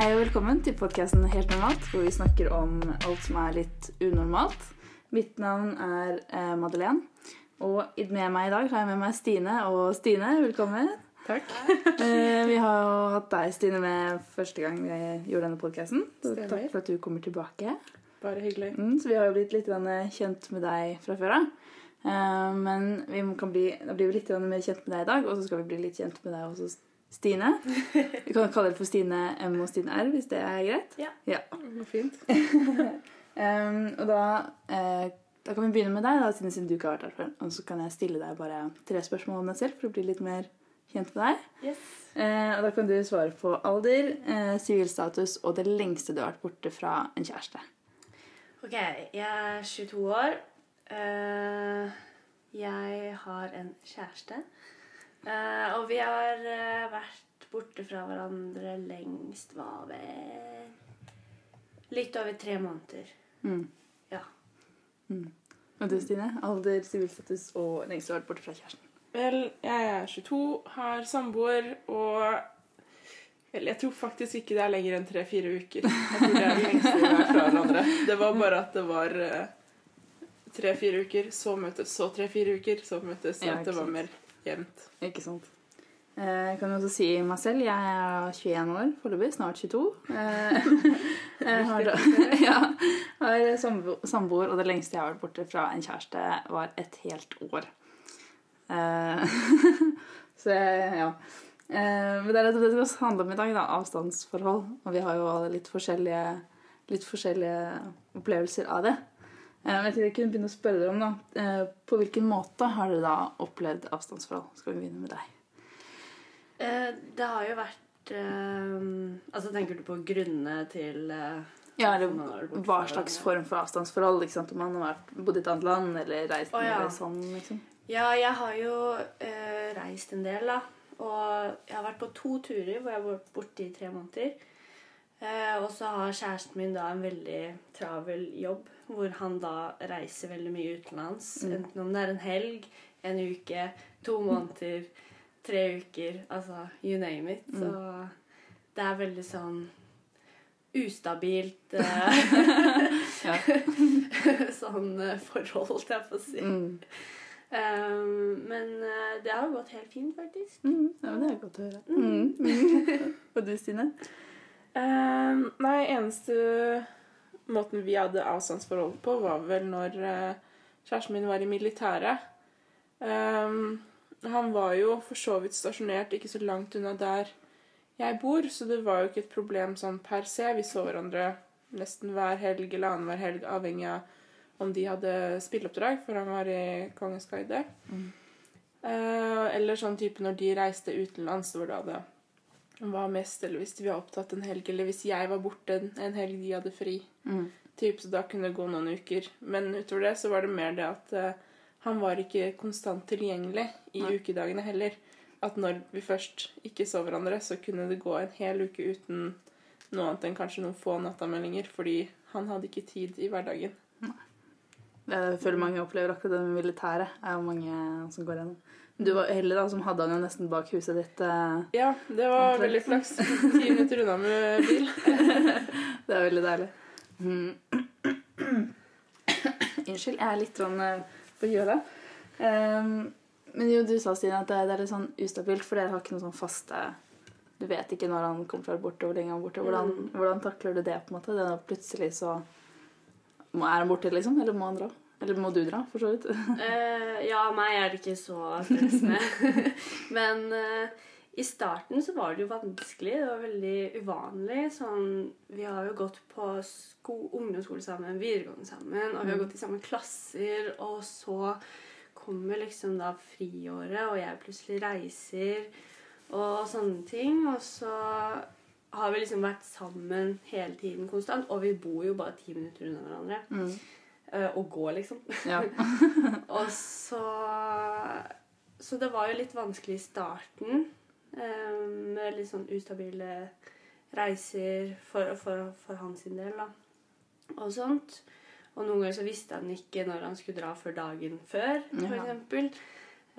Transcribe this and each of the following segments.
Hei og velkommen til podkasten Helt normalt, hvor vi snakker om alt som er litt unormalt. Mitt navn er eh, Madeleine, og med meg i dag har jeg med meg Stine. Og Stine, velkommen. Takk. Eh, vi har jo hatt deg, Stine, med første gang vi gjorde denne podkasten. Takk for at du kommer tilbake. Bare hyggelig. Mm, så vi har jo blitt litt kjent med deg fra før av. Eh, men vi kan bli, da blir vi litt mer kjent med deg i dag, og så skal vi bli litt kjent med deg også, Stine. Vi kan kalle det for Stine M og Stine R, hvis det er greit. Ja. ja. Fint. Um, og da, uh, da kan vi begynne med deg, da, siden, siden du ikke har vært her før. Og så kan jeg stille deg bare tre spørsmål om deg selv for å bli litt mer kjent med deg. Yes. Uh, og da kan du svare på alder, sivilstatus sivilstatus og det lengste du har vært borte fra en kjæreste. Ok, jeg er 22 år. Eh, jeg har en kjæreste. Eh, og vi har uh, vært borte fra hverandre lengst var vel litt over tre måneder. Mm. Ja. Og du, Stine? Alder, sivilstatus og lengst du har vært borte fra kjæresten. Vel, jeg er 22, har samboer, og Vel, jeg tror faktisk ikke det er lenger enn tre-fire uker. Jeg tror det er det lengste vi har fra hverandre. Det var bare at det var eh, tre-fire uker, så møtes, så tre-fire uker, så møtes. Så Ja, at det var sant. mer jevnt. Ikke sant. Eh, Jeg kan også si meg selv. Jeg er 21 år foreløpig. Snart 22. Eh, Jeg har, ja, har samboer, og det lengste jeg har vært borte fra en kjæreste, var et helt år. Eh, Så jeg- ja. Eh, Men det er det det skal handle om i dag, da. Avstandsforhold. Og vi har jo litt forskjellige, litt forskjellige opplevelser av det. Eh, Men jeg tenkte jeg kunne begynne å spørre dere om da. Eh, På hvilken måte har dere da opplevd avstandsforhold? Skal vi begynne med deg? Eh, det har jo vært eh, Altså, tenker du på grunnene til eh, Ja, eller hva slags form for avstandsforhold? Ikke sant? Om man har bodd i et annet land eller reist oh, ja. eller sånn, liksom. Ja, jeg har jo eh, reist en del, da. Og jeg har vært på to turer hvor jeg har vært borte i tre måneder. Eh, og så har kjæresten min da en veldig travel jobb, hvor han da reiser veldig mye utenlands. Mm. Enten om det er en helg, en uke, to måneder, tre uker. Altså you name it. Mm. Så det er veldig sånn ustabilt eh, sånn eh, forhold, jeg å si. Mm. Um, men det har gått helt fint, faktisk. Mm. Ja, men det er godt å høre. Mm. Og du, Stine? Eh, nei, eneste måten vi hadde avstandsforhold på, var vel når uh, kjæresten min var i militæret. Um, han var jo for så vidt stasjonert ikke så langt unna der jeg bor, så det var jo ikke et problem sånn per se. Vi så hverandre nesten hver helg eller annenhver helg, avhengig av om de hadde spilleoppdrag, for han var i Kongens guide. Mm. Uh, eller sånn type når de reiste utenlands, hvor da det var mest, eller hvis vi var opptatt en helg, eller hvis jeg var borte en, en helg de hadde fri. Mm. Typ, så da kunne det gå noen uker. Men utover det så var det mer det at uh, han var ikke konstant tilgjengelig i Nei. ukedagene heller. At når vi først ikke så hverandre, så kunne det gå en hel uke uten noe annet enn kanskje noen få nattameldinger, fordi han hadde ikke tid i hverdagen. Jeg føler mange opplever akkurat det med militæret. Det er jo mange som går gjennom. Du var heldig, da, som hadde han jo nesten bak huset ditt. eh. Ja, det var Omtrent. veldig flaks. Ti minutter unna med bil. Det er veldig deilig. Mm. Unnskyld, jeg er litt sånn på forkjøla. Um, men jo, du sa, Stine, at det, det er litt sånn ustabilt, for dere har ikke noe sånn faste Du vet ikke når han kommer fra borte, hvor lenge han er borte. Hvordan, Mm. hvordan takler du det, på en måte? Det er plutselig så Er han borte, liksom? Eller må han dra? Eller må du dra, for så vidt? uh, ja, meg er det ikke så stressende. Men uh, i starten så var det jo vanskelig. Det var veldig uvanlig. Sånn, vi har jo gått på sko ungdomsskole sammen, videregående sammen, og vi har Mm. gått i samme klasser, og så kommer liksom da friåret, og jeg plutselig reiser, og sånne ting. Og så har vi liksom vært sammen hele tiden konstant, og vi bor jo bare ti minutter unna hverandre. Mm. Eh, og gå, liksom. Ja. Og så Så det var jo litt vanskelig i starten. Um, med litt sånn ustabile reiser for, for, for hans del, da. Og sånt. Og noen ganger så visste han ikke når han skulle dra før dagen før, for Ja.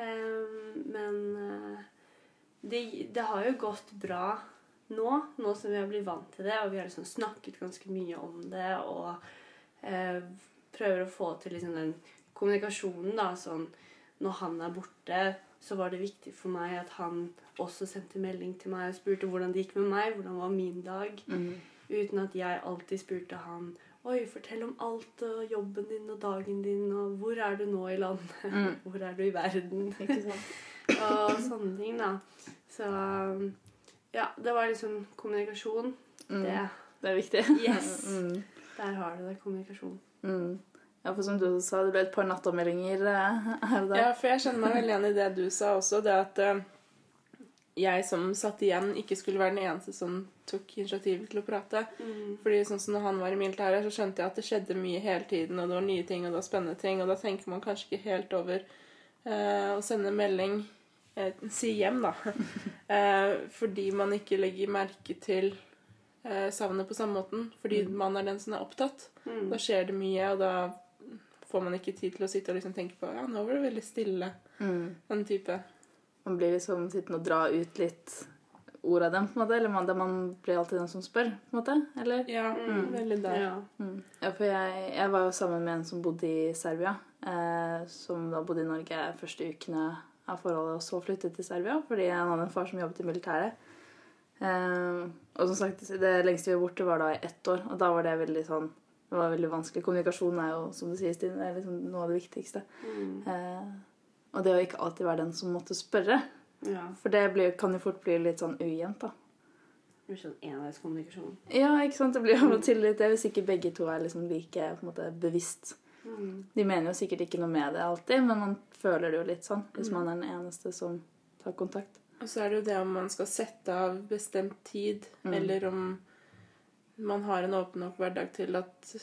Eh, men det, det har jo gått bra nå, nå som vi har blitt vant til det, og vi har liksom snakket ganske mye om det, og eh, prøver å få til liksom den kommunikasjonen, da, sånn Når han er borte, så var det viktig for meg at han også sendte melding til meg og spurte hvordan det gikk med meg, hvordan var min dag, Mm. uten at jeg alltid spurte han Oi, fortell om alt, og jobben din og dagen din, og hvor er du nå i landet? Mm. Hvor er du i verden? Og sånne ting, da. Så ja, det var liksom kommunikasjon. Mm. Det, Det er viktig. Yes. Mm. der har du det. Kommunikasjon. Mm. Ja, for som du sa, det ble et par nattommeldinger eh, her og der. Ja, for jeg kjenner meg veldig igjen i det du sa også. Det at uh, jeg som satt igjen, ikke skulle være den eneste som tok initiativet til å prate. Mm. Fordi sånn som når han var i militæret, så skjønte jeg at det skjedde mye hele tiden, og det var nye ting, og det var spennende ting, og da tenker man kanskje ikke helt over uh, å sende melding Si hjem, da. fordi man ikke legger merke til eh, savnet på samme måten. Fordi man er den som er opptatt. Mm. Da skjer det mye, og da får man ikke tid til å sitte og liksom tenke på Ja, nå var det veldig stille. Mm. Den type. Man blir liksom sittende og dra ut litt ord av dem, på en måte. Eller man, man blir alltid den som spør, på en måte. Eller? Ja, Mm. veldig der. Ja. Mm. Ja, for jeg, jeg var jo sammen med en som bodde i Serbia. Eh, som da bodde i Norge første ukene av forholdet, og så flyttet til Serbia fordi han hadde en far som jobbet i militæret. Eh, og som sagt, det lengste vi var borte, var da i ett år. Og da var det veldig sånn Det var veldig vanskelig. Kommunikasjon er jo, som du sier, Stine, liksom noe av det viktigste. Mm. Eh, og det å ikke alltid være den som måtte spørre. ja. For det blir, kan jo fort bli litt sånn ujevnt, da. Det blir sånn enveiskommunikasjon. Ja, ikke sant? Det blir jo noe til litt det hvis ikke begge to er liksom like måte, bevisst. Mm. De mener jo sikkert ikke noe med det alltid, men man føler det jo litt sånn hvis Mm. man er den eneste som tar kontakt. Og så er det jo det om man skal sette av bestemt tid, Mm. eller om man har en åpen nok hverdag til at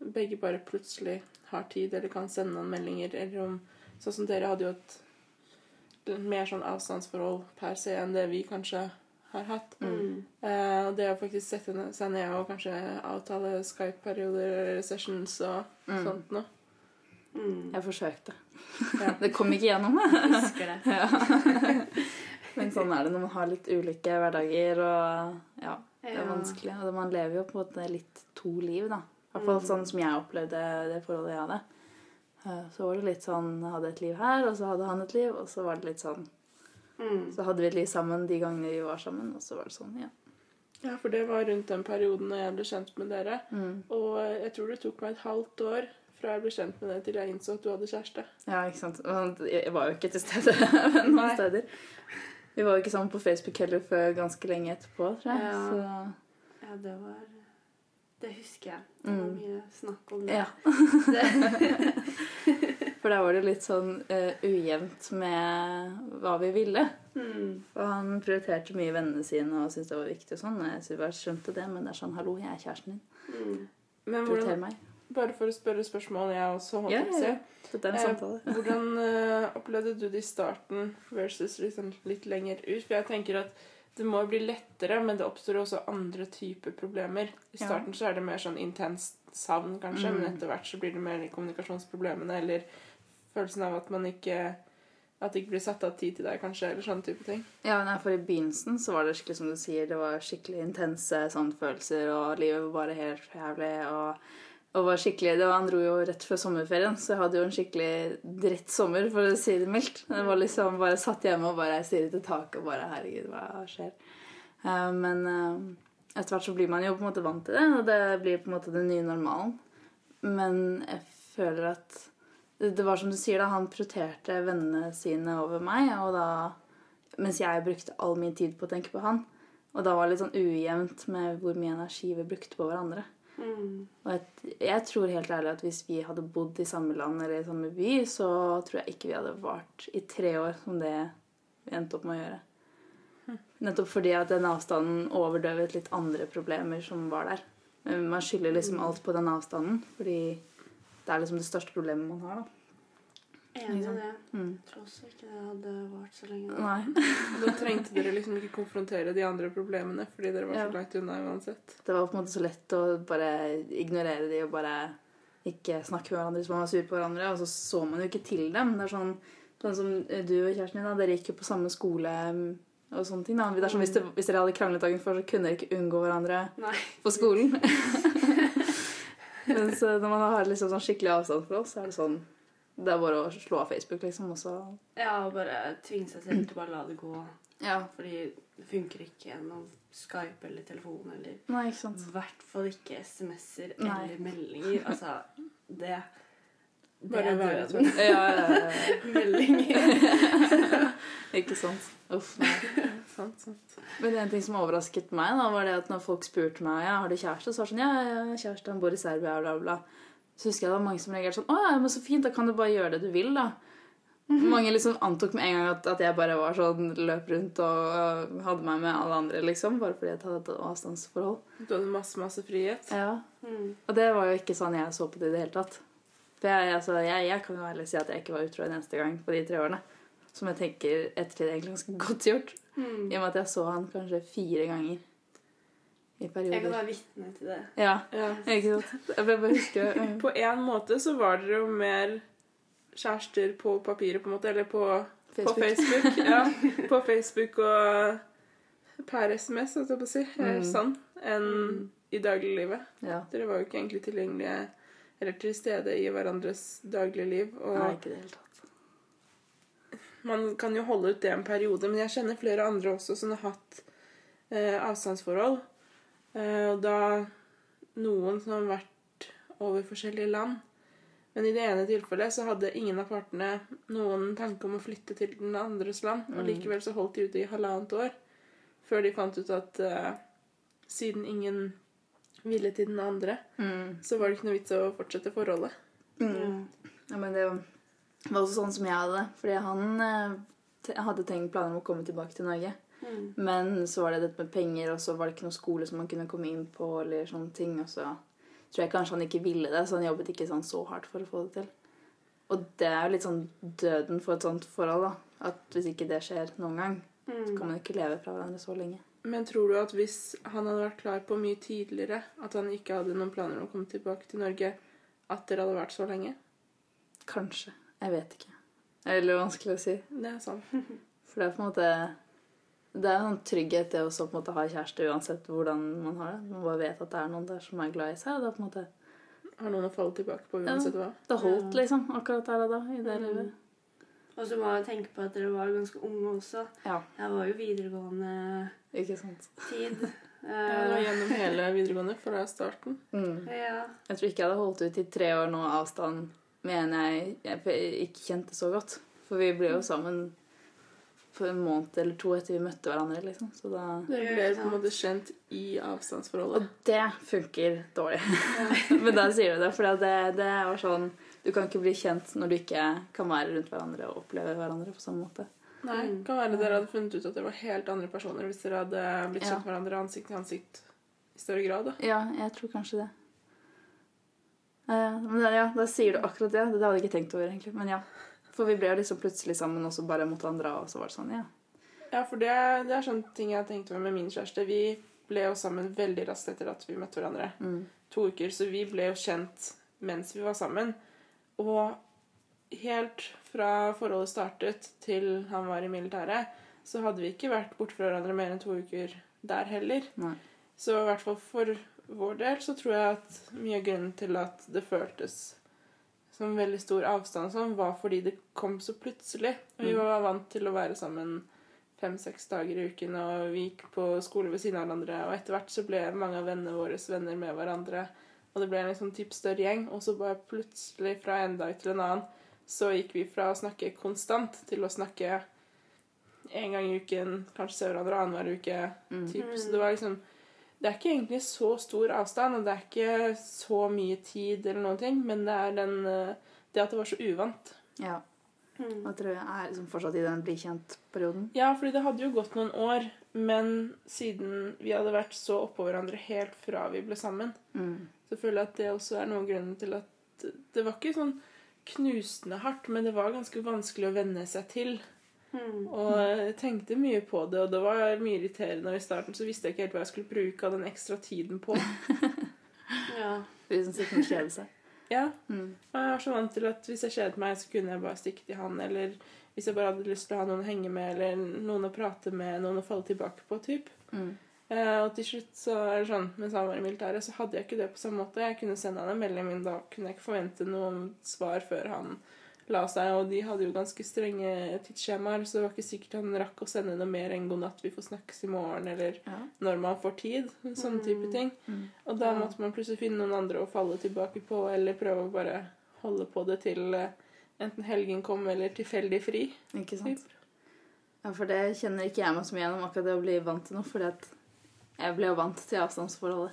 begge bare plutselig har tid, eller kan sende noen meldinger, eller om Sånn som dere hadde jo et mer sånn avstandsforhold per se enn det vi kanskje har hatt. Mm. Eh, og det å faktisk sette seg ned og kanskje avtale Skype-perioder eller sessions og Mm. sånt noe. Mm. Jeg forsøkte. Ja. Det kom ikke gjennom. jeg. Husker det. Men sånn er det når man har litt ulike hverdager, og ja, det er vanskelig. Og man lever jo på en måte litt to liv, da. I hvert fall Mm. sånn som jeg opplevde det forholdet jeg hadde. Eh, Så var det litt sånn hadde et liv her, og så hadde han et liv, og så var det litt sånn Mm. Så hadde vi et liv sammen de gangene vi var sammen, og så var det sånn, ja. Ja, for det var rundt den perioden når jeg ble kjent med dere. Mm. Og jeg tror det tok meg et halvt år fra jeg ble kjent med deg til jeg innså at du hadde kjæreste. Ja, ikke sant. Jeg var jo ikke til stede noen steder. Vi var jo ikke sammen på Facebook heller før ganske lenge etterpå, tror jeg. Ja. Så Ja, det var Det husker jeg. Det var Mm. mye snakk om det. ja. For der var det litt sånn uh, ujevnt med hva vi ville. Mm. Og han prioriterte mye vennene sine og syntes det var viktig og sånn. Jeg skjønte det, men det er sånn Hallo, jeg er kjæresten din. Mm. Men hvordan. Bare for å spørre spørsmål jeg også holdt Ja, på å si. Dette er en Eh, samtale. Hvordan uh, opplevde du det i starten versus liksom litt lenger ut? For jeg tenker at det må bli lettere, men det oppstår også andre typer problemer. I Ja. starten så er det mer sånn intenst savn, kanskje, Mm. men etter hvert så blir det mer kommunikasjonsproblemene eller følelsen av at man ikke At det ikke blir satt av tid til deg, kanskje, eller sånne type ting. Ja, nei, for I begynnelsen så var det skikkelig som du sier, det var skikkelig intense sånne følelser, og livet var bare helt jævlig. og... Og var skikkelig, det var, Han dro jo rett før sommerferien, så jeg hadde jo en skikkelig dritt sommer, for å si det mildt. Det var liksom bare satt hjemme og bare stirret til taket og bare Herregud, hva skjer? Uh, men uh, etter hvert så blir man jo på en måte vant til det, og det blir på en måte den nye normalen. Men jeg føler at det, det var som du sier, da. Han prioriterte vennene sine over meg, og da mens jeg brukte all min tid på å tenke på han. Og da var det litt sånn ujevnt med hvor mye energi vi brukte på hverandre. Mm. Og jeg, jeg tror helt ærlig at hvis vi hadde bodd i samme land eller i samme by, så tror jeg ikke vi hadde vart i tre år som det vi endte opp med å gjøre. Nettopp fordi at den avstanden overdøvet litt andre problemer som var der. Men Man skylder liksom alt på den avstanden, fordi det er liksom det største problemet man har. da. Enig i det. Mm. Jeg tror også ikke det hadde vart så lenge. Nei. Da trengte dere liksom ikke konfrontere de andre problemene fordi dere var Ja. så langt unna uansett. Det var på en måte så lett å bare ignorere de og bare ikke snakke med hverandre hvis man var sur på hverandre. Og så så man jo ikke til dem. Det er sånn, sånn som du og kjæresten din, da, dere gikk jo på samme skole og sånne ting. Da. Det er sånn, hvis, det, hvis dere hadde kranglet dagen før, så kunne dere ikke unngå hverandre Nei. på skolen. Mens eh, når man har liksom sånn skikkelig oss, så er det sånn Det er bare å slå av Facebook, liksom, og så Ja, og bare tvinge seg selv til bare la det gå. Ja. Fordi det funker ikke gjennom Skype eller telefon eller Nei, ikke sant. I hvert fall ikke SMS-er eller meldinger. Altså, det Det Bare er døden. Ja, ja, ja, Meldinger. Ikke sant. Uff, nei. Sant, sant. Men en ting som overrasket meg, da, var det at når folk spurte meg ja, har du kjæreste, så var det sånn ja, har kjæreste, han bor i Serbia, bla, bla, bla. Så husker jeg det var mange som reagerte sånn å ja, men så fint, da kan du bare gjøre det du vil, da. Mange liksom antok med en gang at, at jeg bare var sånn løp rundt og hadde meg med alle andre, liksom. Bare fordi jeg hadde et avstandsforhold. Du hadde masse, masse frihet. Ja. Mm. Og det var jo ikke sånn jeg så på det i det hele tatt. For jeg, altså, jeg, jeg kan jo ærlig si at jeg ikke var utro en eneste gang på de tre årene. Som jeg tenker ettertid egentlig ganske godt gjort. Mm. I og med at jeg så han kanskje fire ganger i Jeg kan perioder. være vitne til det. Ja, Ja. ikke sant. Jeg bare husker På en måte så var dere jo mer kjærester på papiret, på en måte. Eller på Facebook. På Facebook, ja. På Facebook og per SMS, holdt jeg på å si. eh, Mm. Sånn. Enn Mm. i dagliglivet. Ja. Dere var jo ikke egentlig tilgjengelige eller til stede i hverandres dagligliv. Og Nei, ikke det hele tatt. man kan jo holde ut det en periode, men jeg kjenner flere andre også som har hatt eh, avstandsforhold. Eh, og da noen som har vært over forskjellige land. Men i det ene tilfellet så hadde ingen av partene noen tanke om å flytte til den andres land. Og Mm. likevel så holdt de ute i halvannet år før de fant ut at uh, siden ingen ville til den andre, Mm. så var det ikke noe vits å fortsette forholdet. Mm. Ja, men det var også sånn som jeg hadde det. Fordi han eh, hadde tenkt planer om å komme tilbake til Norge. Mm. Men så var det dette med penger, og så var det ikke noen skole som man kunne komme inn på, eller sånne ting. Og så tror jeg kanskje han ikke ville det, så han jobbet ikke sånn så hardt for å få det til. Og det er jo litt sånn døden for et sånt forhold, da. At hvis ikke det skjer noen gang, så Mm. kan man ikke leve fra hverandre så lenge. Men tror du at hvis han hadde vært klar på mye tidligere, at han ikke hadde noen planer om å komme tilbake til Norge, at dere hadde vært så lenge? Kanskje. Jeg vet ikke. Det er veldig vanskelig å si. Det er sant. For det er på en måte Det er en trygghet det også på en måte ha kjæreste uansett hvordan man har det. Man bare vet at det er noen der som er glad i seg. Og det er på en måte Har noen å falle tilbake på uansett hva. Det holdt liksom akkurat der og da i det Mm. livet. Og så må jeg tenke på at dere var ganske unge også. Ja, Jeg var jo videregående ikke sant. tid. Ja, det var Eh, gjennom hele videregående fra starten. Mm. ja. Jeg tror ikke jeg hadde holdt ut i tre år nå avstand med en jeg, jeg ikke kjente så godt. For vi ble jo sammen for en måned eller to etter vi møtte hverandre, liksom. Så da Dere ble på en måte kjent i avstandsforholdet. Og det funker dårlig. Men da sier du det, for det, det var sånn Du kan ikke bli kjent når du ikke kan være rundt hverandre og oppleve hverandre på samme måte. Nei, det kan være dere hadde funnet ut at dere var helt andre personer hvis dere hadde blitt Ja. kjent med hverandre ansikt til ansikt i større grad. da. Ja, jeg tror kanskje det. Uh, men ja, da sier du akkurat det. Det hadde jeg ikke tenkt over, egentlig. Men ja. For vi ble liksom plutselig sammen, også bare mot andre, og så var det sånn, ja. Ja, for det, det er sånne ting jeg tenkte med med min kjæreste. Vi ble jo sammen veldig raskt etter at vi møtte hverandre. Mm. To uker, så vi ble jo kjent mens vi var sammen. Og helt fra forholdet startet til han var i militæret, så hadde vi ikke vært borte fra hverandre mer enn to uker der heller. Nei. Så i hvert fall for vår del så tror jeg at mye av grunnen til at det føltes som veldig stor avstand sånn, var fordi det kom så plutselig. Vi Mm. var vant til å være sammen fem-seks dager i uken, og vi gikk på skole ved siden av hverandre. Og etter hvert så ble mange av vennene våre venner med hverandre. Og det ble en liksom typ større gjeng. Og så bare plutselig, fra en dag til en annen, så gikk vi fra å snakke konstant til å snakke en gang i uken, kanskje se hverandre annenhver uke. Mm. Typ. Mm. Så det var liksom Det er ikke egentlig så stor avstand, og det er ikke så mye tid eller noen ting, men det er den eh, Det at det var så uvant. Ja. Mm. Da tror jeg jeg er liksom fortsatt i den bli kjent-perioden. Ja, fordi det hadde jo gått noen år, men siden vi hadde vært så oppå hverandre helt fra vi ble sammen, Mm. så føler jeg at det også er noen av grunnen til at Det var ikke sånn knusende hardt, men det var ganske vanskelig å venne seg til. Mm. Og jeg tenkte mye på det, og det var mye irriterende. Og i starten så visste jeg ikke helt hva jeg skulle bruke av den ekstra tiden på. Ja. hvis som sitter og kjeder seg. Ja, Mm. og jeg var så vant til at hvis jeg kjedet meg, så kunne jeg bare stikke til han, eller hvis jeg bare hadde lyst til å ha noen å henge med, eller noen å prate med, noen å falle tilbake på, typ. Mm. Eh, og til slutt, så, eller sånn, mens han var i militæret, så hadde jeg ikke det på samme måte. Jeg kunne sende han en melding, men da kunne jeg ikke forvente noen svar før han la seg. Og de hadde jo ganske strenge tidsskjemaer, så det var ikke sikkert han rakk å sende noe mer enn 'god natt, vi får snakkes i morgen', eller Ja. når man får tid. Sånne type ting. Mm. Og da måtte man plutselig finne noen andre å falle tilbake på, eller prøve å bare holde på det til eh, enten helgen kom, eller tilfeldig fri. Ikke sant? Ja, for det kjenner ikke jeg meg så mye gjennom, akkurat det å bli vant til noe. fordi at jeg ble jo vant til avstandsforholdet.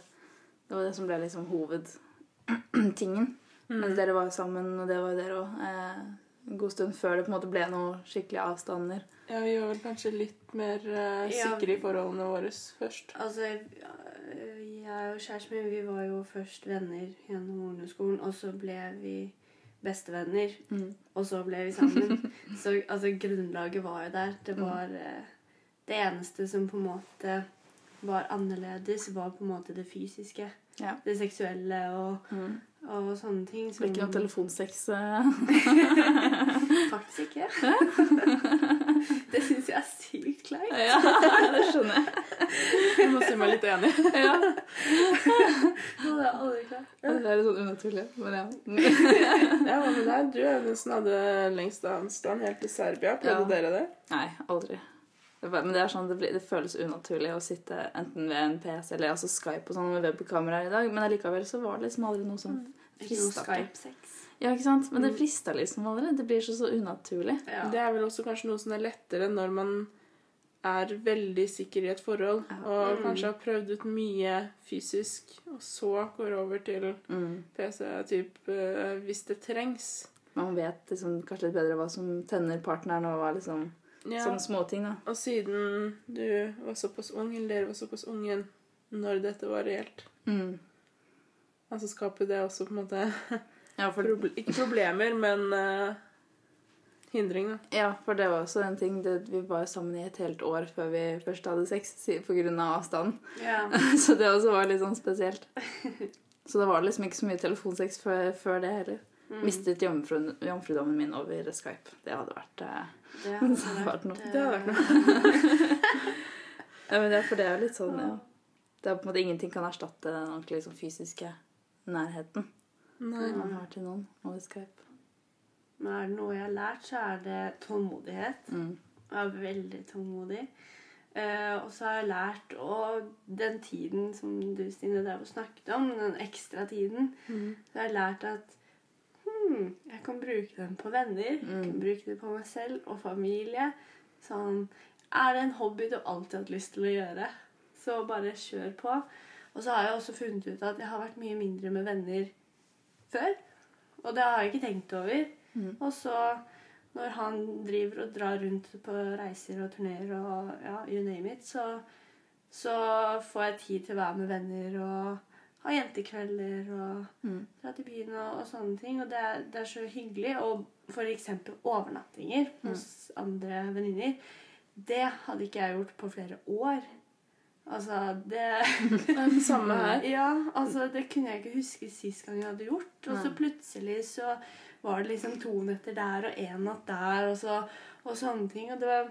Det var det som ble liksom hovedtingen. Mm. Mens dere var sammen, og det var jo dere òg. Eh, en god stund før det på en måte ble noen skikkelig avstander. Ja, vi var vel kanskje litt mer eh, Ja. sikre i forholdene våre først. Altså, jeg og kjæresten min vi var jo først venner gjennom ungdomsskolen, og så ble vi bestevenner. Mm. Og så ble vi sammen. så altså, grunnlaget var jo der. Det var eh, Det eneste som på en måte var annerledes, var på en måte det fysiske. Ja. Det seksuelle og, Mm. og sånne ting. Det Blir ikke noe telefonsex. eh. Faktisk ikke. det syns jeg er sykt kleint. ja, det skjønner jeg. Jeg må si meg litt enig. Ja. Det er aldri klart. Det er litt sånn unaturlig, men ja. Ja, men deg? Du er den som hadde lengst avstand helt til Serbia. Prøvde Ja. dere det? Nei, aldri. Men det er sånn, det, blir, det føles unaturlig å sitte enten ved en PC eller altså Skype og sånn med webkamera i dag, men allikevel så var det liksom aldri noe som Ikke frista. Skype-sex. Ja, ikke sant? Men det frista liksom aldri. Det blir så, så unaturlig. Ja. Det er vel også kanskje noe som er lettere når man er veldig sikker i et forhold, Ja. og Mm. kanskje har prøvd ut mye fysisk, og så går over til Mm. PC-typ eh, hvis det trengs. Man vet liksom kanskje litt bedre hva som tenner partneren, og hva liksom Ja. Sånne småting, da. Og siden du var såpass ung, eller dere var såpass unge når dette var reelt, Mm. altså skaper det også på en måte Ja, for, proble Ikke problemer, men uh, hindring, da. ja, for det var også en ting det, Vi var sammen i et helt år før vi først hadde sex pga. på grunn av avstanden. Ja. Så det også var litt sånn spesielt. Så det var liksom ikke så mye telefonsex før, før det heller. Mm. Mistet jomfru, jomfrudommen min over Skype. Det hadde vært eh, Det hadde vært noe. Det hadde vært Ja, men det for det er litt sånn, ja. Det er på en måte ingenting kan erstatte den ordentlig liksom, fysiske nærheten Nei. man har til noen over Skype. Men er det noe jeg har lært, så er det tålmodighet. Mm. Jeg er veldig tålmodig. Eh, og så har jeg lært Og den tiden som du, Stine, der snakket om, den ekstra tiden, Mm. så har jeg lært at hmm, jeg kan bruke den på venner. Jeg kan Mm. bruke den på meg selv og familie. Sånn Er det en hobby du alltid har hatt lyst til å gjøre, så bare kjør på. Og så har jeg også funnet ut at jeg har vært mye mindre med venner før. Og det har jeg ikke tenkt over. Mm. Og så når han driver og drar rundt på reiser og turneer og ja, you name it, så, så får jeg tid til å være med venner og ha jentekvelder og Mm. dra til byen og, og sånne ting. Og det er, det er så hyggelig. Og eksempel overnattinger hos andre venninner. Det hadde ikke jeg gjort på flere år. Altså, det samme her. Ja, altså det kunne jeg ikke huske sist gang jeg hadde gjort. Og så plutselig så var det liksom to netter der og én natt der og, så, og sånne ting. Og det var,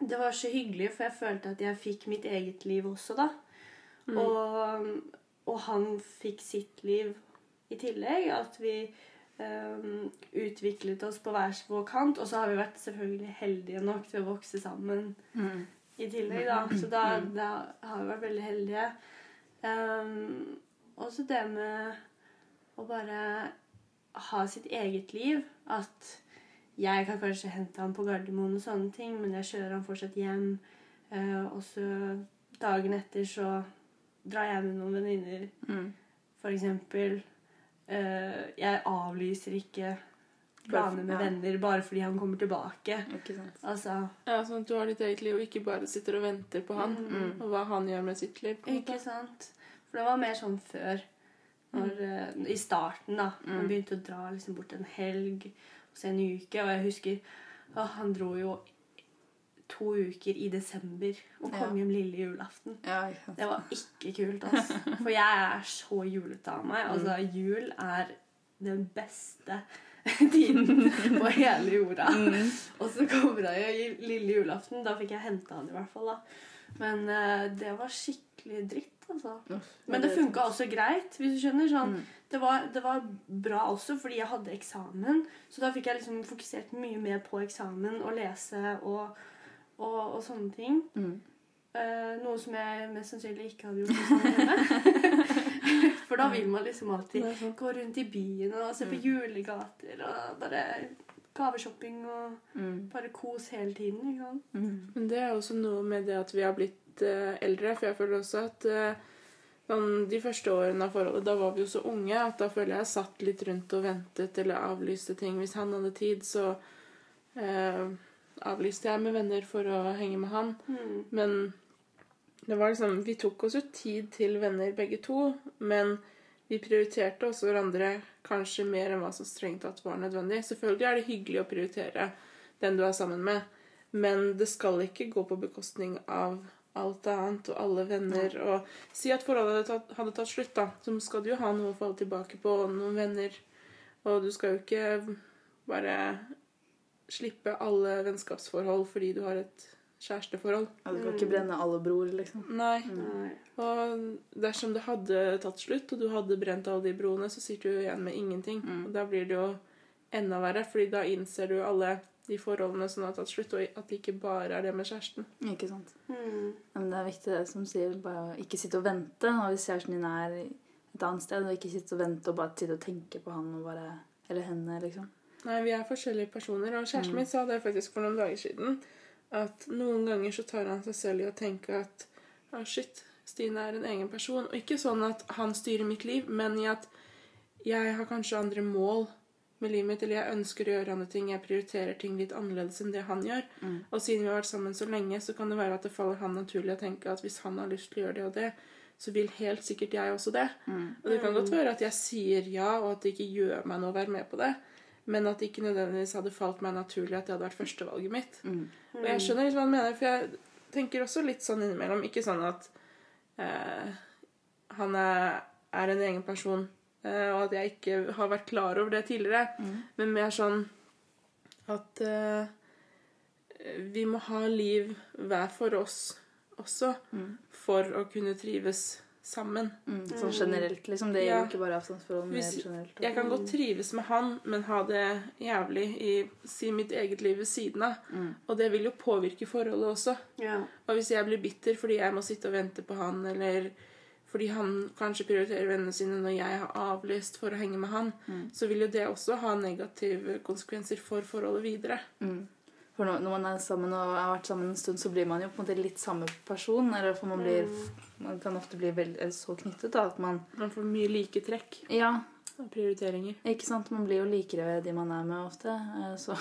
det var så hyggelig, for jeg følte at jeg fikk mitt eget liv også da. Mm. Og, og han fikk sitt liv i tillegg. At vi um, utviklet oss på hver vår kant. Og så har vi vært selvfølgelig heldige nok til å vokse sammen Mm. i tillegg, da. Så da, da har vi vært veldig heldige. Um, også det med å bare ha sitt eget liv. At jeg kan kanskje hente ham på Gardermoen og sånne ting, men jeg kjører ham fortsatt hjem. Uh, og så dagen etter så drar jeg med noen venninner, Mm. for eksempel. Eh, jeg avlyser ikke planer med Ja. venner bare fordi han kommer tilbake. Ikke sant. Altså Ja, sånn at du har ditt eget liv, og ikke bare sitter og venter på han. Mm. Og hva han gjør med sitt liv. Ikke måte. sant? For det var mer sånn før. Når, uh, I starten, da. Man Mm. begynte å dra liksom bort en helg og så en uke. Og jeg husker å, han dro jo to uker i desember og kom Ja. hjem lille julaften. Ja. Det var ikke kult, altså. For jeg er så julete av meg. Altså, jul er den beste tiden på hele jorda. Og så kommer jeg jo i lille julaften. Da fikk jeg henta han i hvert fall, da. Men uh, det var skikkelig dritt, altså. Men det funka også greit, hvis du skjønner. Sånn, det, var, det var bra også fordi jeg hadde eksamen. Så da fikk jeg liksom fokusert mye mer på eksamen og lese og, og, og sånne ting. Mm. Uh, noe som jeg mest sannsynlig ikke hadde gjort jeg var. For da vil man liksom alltid gå rundt i byen og se på julegater og bare gaveshopping og Mm. bare kos hele tiden. ikke sant? Mm. Men det er også noe med det at vi har blitt uh, eldre. For jeg føler også at sånn, de første årene av forholdet, da var vi jo så unge at da føler jeg satt litt rundt og ventet eller avlyste ting. Hvis han hadde tid, så eh, avlyste jeg med venner for å henge med han. Mm. Men det var liksom Vi tok oss jo tid til venner begge to, men vi prioriterte også hverandre kanskje mer enn hva som strengt tatt var nødvendig. Selvfølgelig er det hyggelig å prioritere den du er sammen med, men det skal ikke gå på bekostning av alt annet og alle venner. Og si at forholdet hadde tatt, hadde tatt slutt, da, så skal du jo ha noe å falle tilbake på, og noen venner. Og du skal jo ikke bare slippe alle vennskapsforhold fordi du har et kjæresteforhold. Ja, du kan ikke brenne alle broer, liksom. Nei. Nei. Og dersom det hadde tatt slutt, og du hadde brent alle de broene, så sitter du igjen med ingenting. Mm. Og da blir det jo enda verre, fordi da innser du alle de forholdene som har tatt slutt, og at det ikke bare er det med kjæresten. Ikke sant. Mm. Men det er viktig det som sier, bare å ikke sitte og vente. Og hvis kjæresten din er et annet sted, og ikke sitte og vente og bare sitte og tenke på han og bare Eller henne, liksom. Nei, vi er forskjellige personer, og kjæresten Mm. min sa det faktisk for noen dager siden, at noen ganger så tar han seg selv i å tenke at å shit, Stine er en egen person. Og ikke sånn at han styrer mitt liv, men i at jeg har kanskje andre mål med livet mitt, eller jeg ønsker å gjøre andre ting, jeg prioriterer ting litt annerledes enn det han gjør. Mm. Og siden vi har vært sammen så lenge, så kan det være at det faller han naturlig å tenke at hvis han har lyst til å gjøre det og det, så vil helt sikkert jeg også det. Mm. Og det kan godt være at jeg sier ja, og at det ikke gjør meg noe å være med på det, men at det ikke nødvendigvis hadde falt meg naturlig at det hadde vært førstevalget mitt. Mm. Og jeg skjønner litt hva han mener, for jeg tenker også litt sånn innimellom. Ikke sånn at eh, han er, er en egen person, eh, og at jeg ikke har vært klar over det tidligere, Mm. men mer sånn at eh, vi må ha liv hver for oss også, Mm. for å kunne trives sammen. Mm. Sånn generelt, liksom. Det Ja. gjelder ikke bare avstandsforhold, Hvis- generelt. Jeg kan godt trives med han, men ha det jævlig i si mitt eget liv ved siden av. Mm. Og det vil jo påvirke forholdet også. Ja. Og hvis jeg blir bitter fordi jeg må sitte og vente på han, eller fordi han kanskje prioriterer vennene sine når jeg har avlyst for å henge med han, Mm. så vil jo det også ha negative konsekvenser for forholdet videre. Mm. For når, man er sammen og har vært sammen en stund, så blir man jo på en måte litt samme person. Eller for man, blir, man kan ofte bli vel, så knyttet da, at man Man får mye like trekk Ja, Og prioriteringer. ikke sant? Man blir jo likere ved de man er med ofte. eh, Så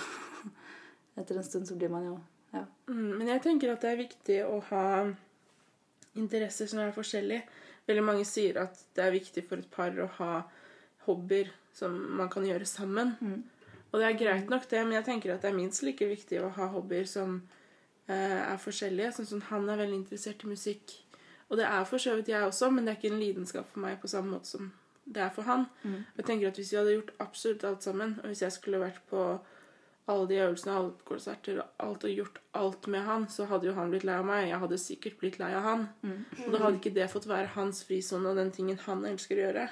etter en stund så blir man jo Ja. Mm, men jeg tenker at det er viktig å ha interesser som er forskjellige. Veldig mange sier at det er viktig for et par å ha hobbyer som man kan gjøre sammen. Mm. Og det er greit nok, det, men jeg tenker at det er minst like viktig å ha hobbyer som uh, er forskjellige. Sånn som han er veldig interessert i musikk. Og det er for så vidt jeg også, men det er ikke en lidenskap for meg på samme måte som det er for han. Mm. Jeg tenker at Hvis vi hadde gjort absolutt alt sammen, og hvis jeg skulle vært på alle de øvelsene, alle konserter og alt og gjort alt med han, så hadde jo han blitt lei av meg. Jeg hadde sikkert blitt lei av han. Mm. Og da hadde ikke det fått være hans frisone og den tingen han elsker å gjøre.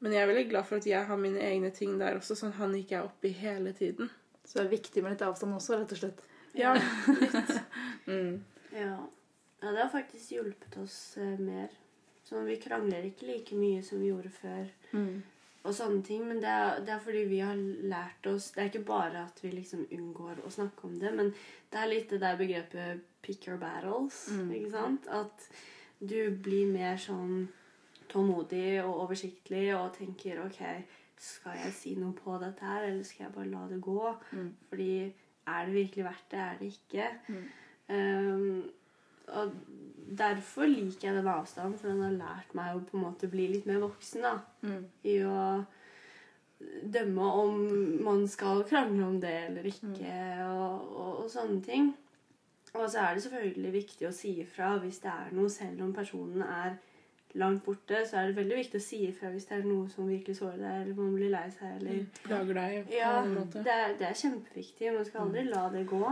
Men jeg er veldig glad for at jeg har mine egne ting der også, sånn at han ikke er oppi hele tiden. Så det er viktig med litt avstand også, rett og slett. Ja, Mm. Ja. ja, det har faktisk hjulpet oss eh, mer. Sånn, vi krangler ikke like mye som vi gjorde før. Mm. og sånne ting, Men det er, det er fordi vi har lært oss Det er ikke bare at vi liksom unngår å snakke om det, men det er litt det der begrepet 'pick your battles'. Mm. ikke sant? At du blir mer sånn tålmodig og oversiktlig og tenker OK, skal jeg si noe på dette her, eller skal jeg bare la det gå? Mm. Fordi er det virkelig verdt det? Er det ikke? Mm. Um, og derfor liker jeg den avstanden, for den har lært meg å på en måte bli litt mer voksen. da, Mm. I å dømme om man skal krangle om det eller ikke, og, og, og sånne ting. Og så er det selvfølgelig viktig å si ifra hvis det er noe, selv om personen er langt borte, så er det veldig viktig å si ifra hvis det er noe som virkelig sårer deg, eller man blir lei seg, eller Plager deg på Ja, en måte. det er, det er kjempeviktig. Man skal aldri la det gå.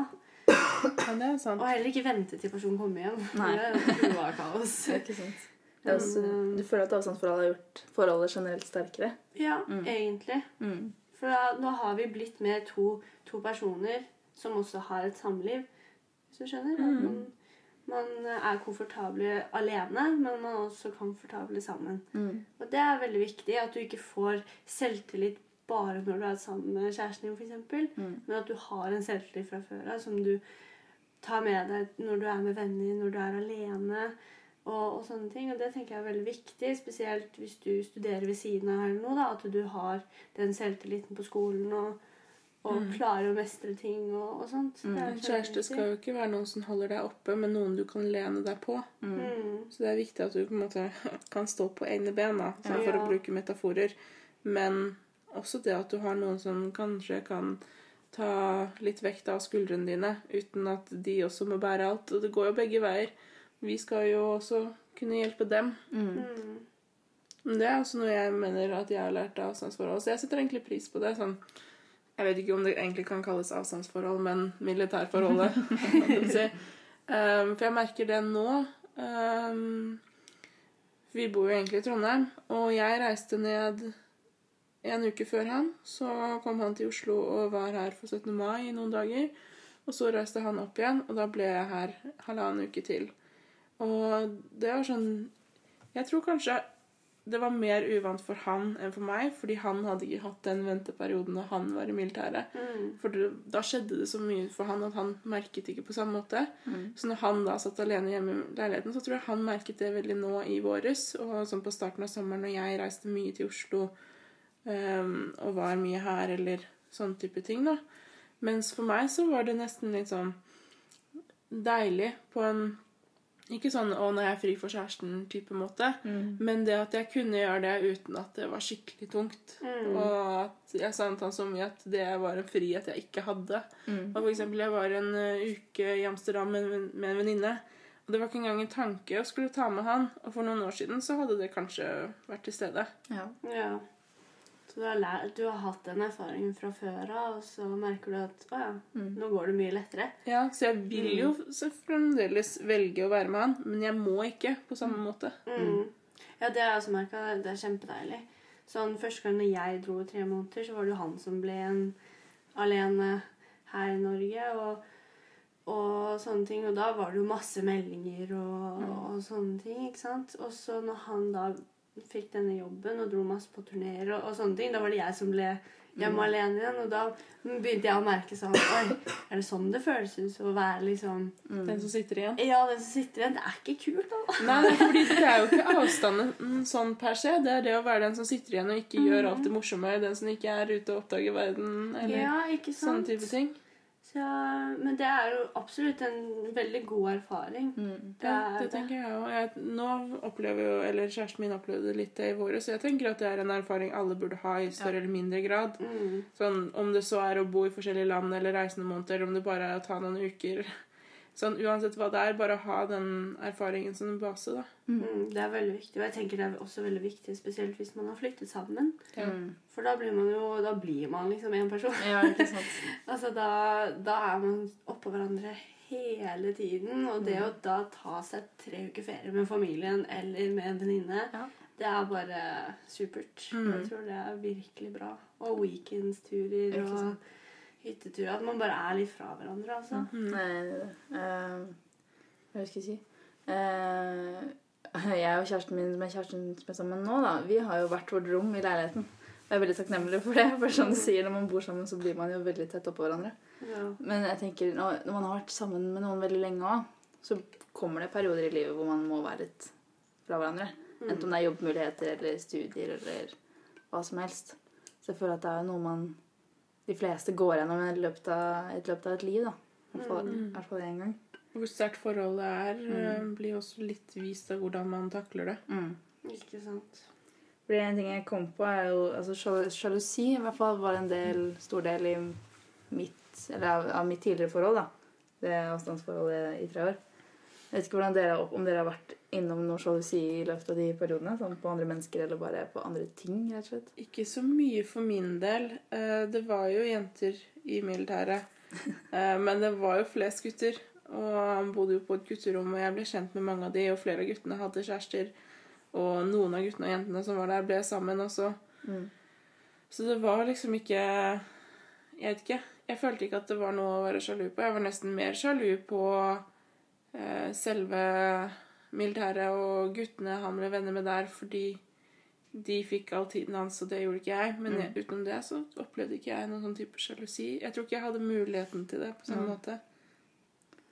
Ja, det er sant. Og heller ikke vente til personen kommer hjem. Nei. Det var kaos. Det er ikke sant. Det er også, du føler at avstandsforholdet har gjort forholdet generelt sterkere? Ja, Mm. egentlig. Mm. For da, nå har vi blitt med to, to personer som også har et samliv. Hvis du skjønner? At Mm. Man, man er komfortable alene, men man er også komfortable sammen. Mm. Og det er veldig viktig at du ikke får selvtillit bare når du er sammen med kjæresten din, f.eks. Mm. Men at du har en selvtillit fra før av som du tar med deg når du er med venner, når du er alene. Og, og sånne ting. Og det tenker jeg er veldig viktig, spesielt hvis du studerer ved siden av eller noe. da, At du har den selvtilliten på skolen og, og Mm. klare å mestre ting og, og sånt. Mm. En kjæreste skal jo ikke være noen som holder deg oppe, men noen du kan lene deg på. Mm. mm. Så det er viktig at du på en måte kan stå på egne ben, da, ja. for å bruke metaforer. Men også det at du har noen som kanskje kan ta litt vekt av skuldrene dine, uten at de også må bære alt. Og det går jo begge veier. Vi skal jo også kunne hjelpe dem. Mm. Mm. Men det er også noe jeg mener at jeg har lært av avstandsforhold. Så jeg setter egentlig pris på det. sånn Jeg vet ikke om det egentlig kan kalles avstandsforhold, men militærforholdet. si. Um, for jeg merker det nå. Um, vi bor jo egentlig i Trondheim, og jeg reiste ned en uke før han. Så kom han til Oslo og var her for 17. mai i noen dager. Og så reiste han opp igjen, og da ble jeg her halvannen uke til. Og det var sånn Jeg tror kanskje det var mer uvant for han enn for meg, fordi han hadde ikke hatt den venteperioden da han var i militæret. Mm. For det, da skjedde det så mye for han at han merket ikke på samme måte. Mm. Så når han da satt alene hjemme i leiligheten, så tror jeg han merket det veldig nå i våres. Og sånn på starten av sommeren når jeg reiste mye til Oslo um, og var mye her, eller sånn type ting, da. Mens for meg så var det nesten litt sånn deilig på en Ikke sånn 'å, når jeg er fri for kjæresten'-type måte. Mm. Men det at jeg kunne gjøre det uten at det var skikkelig tungt. Mm. Og at jeg savnet han så mye at det var en frihet jeg ikke hadde. Mm. Og for eksempel, jeg var en uh, uke i Amsterdam med, en med en venninne. Og det var ikke engang en tanke å skulle ta med han. Og for noen år siden så hadde det kanskje vært til stede. Ja. Ja. Så du har, lært, du har hatt den erfaringen fra før av, og så merker du at å ja, Mm. nå går det mye lettere. Ja, Så jeg vil jo så fremdeles velge å være med han, men jeg må ikke på samme måte. Mm. Ja, det har jeg også merka. Det er kjempedeilig. Sånn, Første gang jeg dro i tre måneder, så var det jo han som ble en alene her i Norge. Og, og sånne ting. Og da var det jo masse meldinger og, og sånne ting. ikke sant? Og så når han da fikk denne jobben og dro masse på turneer og, og sånne ting, da var det jeg som ble hjemme alene igjen. Og da begynte jeg å merke sånn Oi, er det sånn det føles ut å være liksom Mm. Den som sitter igjen. Ja, den som sitter igjen. Det er ikke kult, da. Nei, nei, fordi det er jo ikke avstanden mm, sånn per se. Det er det å være den som sitter igjen og ikke gjør alt det morsomme. Den som ikke er ute og oppdager verden, eller Ja, ikke sånne type ting. Så, men det er jo absolutt en veldig god erfaring. Mm. Det Ja, er det tenker jeg òg. Nå opplever jo, eller kjæresten min opplevde litt det i våre, så jeg tenker at det er en erfaring alle burde ha i større eller mindre grad. Mm. Sånn, Om det så er å bo i forskjellige land eller reise noen måneder, eller om det bare er å ta noen uker. Sånn, Uansett hva det er, bare ha den erfaringen som en base. da. Mm, det er veldig viktig. Og jeg tenker det er også veldig viktig, spesielt hvis man har flyttet sammen. Mm. For da blir man jo da blir man liksom en person. Ja, ikke sant. Altså da, da er man oppå hverandre hele tiden. Og det å da ta seg tre uker ferie med familien eller med en venninne, Ja. det er bare supert. Mm. Jeg tror det er virkelig bra. Og weekendsturer Ikke og sant. Hytteturer. At man bare er litt fra hverandre, altså. Mm. Uh, hva skal jeg si uh, Jeg og kjæresten min som er kjæresten som er sammen nå, da, vi har jo hvert vårt rom i leiligheten. Jeg er veldig takknemlig for det. For som du sier, når man bor sammen, så blir man jo veldig tett oppå hverandre. Ja. Men jeg tenker, når man har vært sammen med noen veldig lenge òg, så kommer det perioder i livet hvor man må være litt fra hverandre. Enten om det er jobbmuligheter eller studier eller hva som helst. Så jeg føler at det er noe man de fleste går gjennom i løpet av, et løpet av et liv. da. I hvert fall, i hvert fall én gang. Hvor sterkt forholdet er, mm. blir også litt vist av hvordan man takler det. Mm. Ikke sant. Fordi en ting jeg kom på, er jo altså sjal- Sjalusi i hvert fall var en del, stor del i mitt, eller av, av mitt tidligere forhold. da. Det avstandsforholdet i tre år. Jeg vet ikke dere, om dere har vært innom noe sjalusi i løpet av de periodene? Sånn på andre mennesker eller bare på andre ting, rett og slett? Ikke så mye for min del. Eh, Det var jo jenter i militæret. Eh, Men det var jo flest gutter. Og han bodde jo på et gutterom, og jeg ble kjent med mange av de, og flere av guttene hadde kjærester. Og noen av guttene og jentene som var der, ble sammen også. Mm. Så det var liksom ikke Jeg vet ikke. Jeg følte ikke at det var noe å være sjalu på. Jeg var nesten mer sjalu på selve militæret og guttene han ble venner med der, fordi de fikk all tiden hans, og det gjorde ikke jeg. Men jeg, utenom det så opplevde ikke jeg noen sånn type sjalusi. Jeg tror ikke jeg hadde muligheten til det på samme Mm. måte.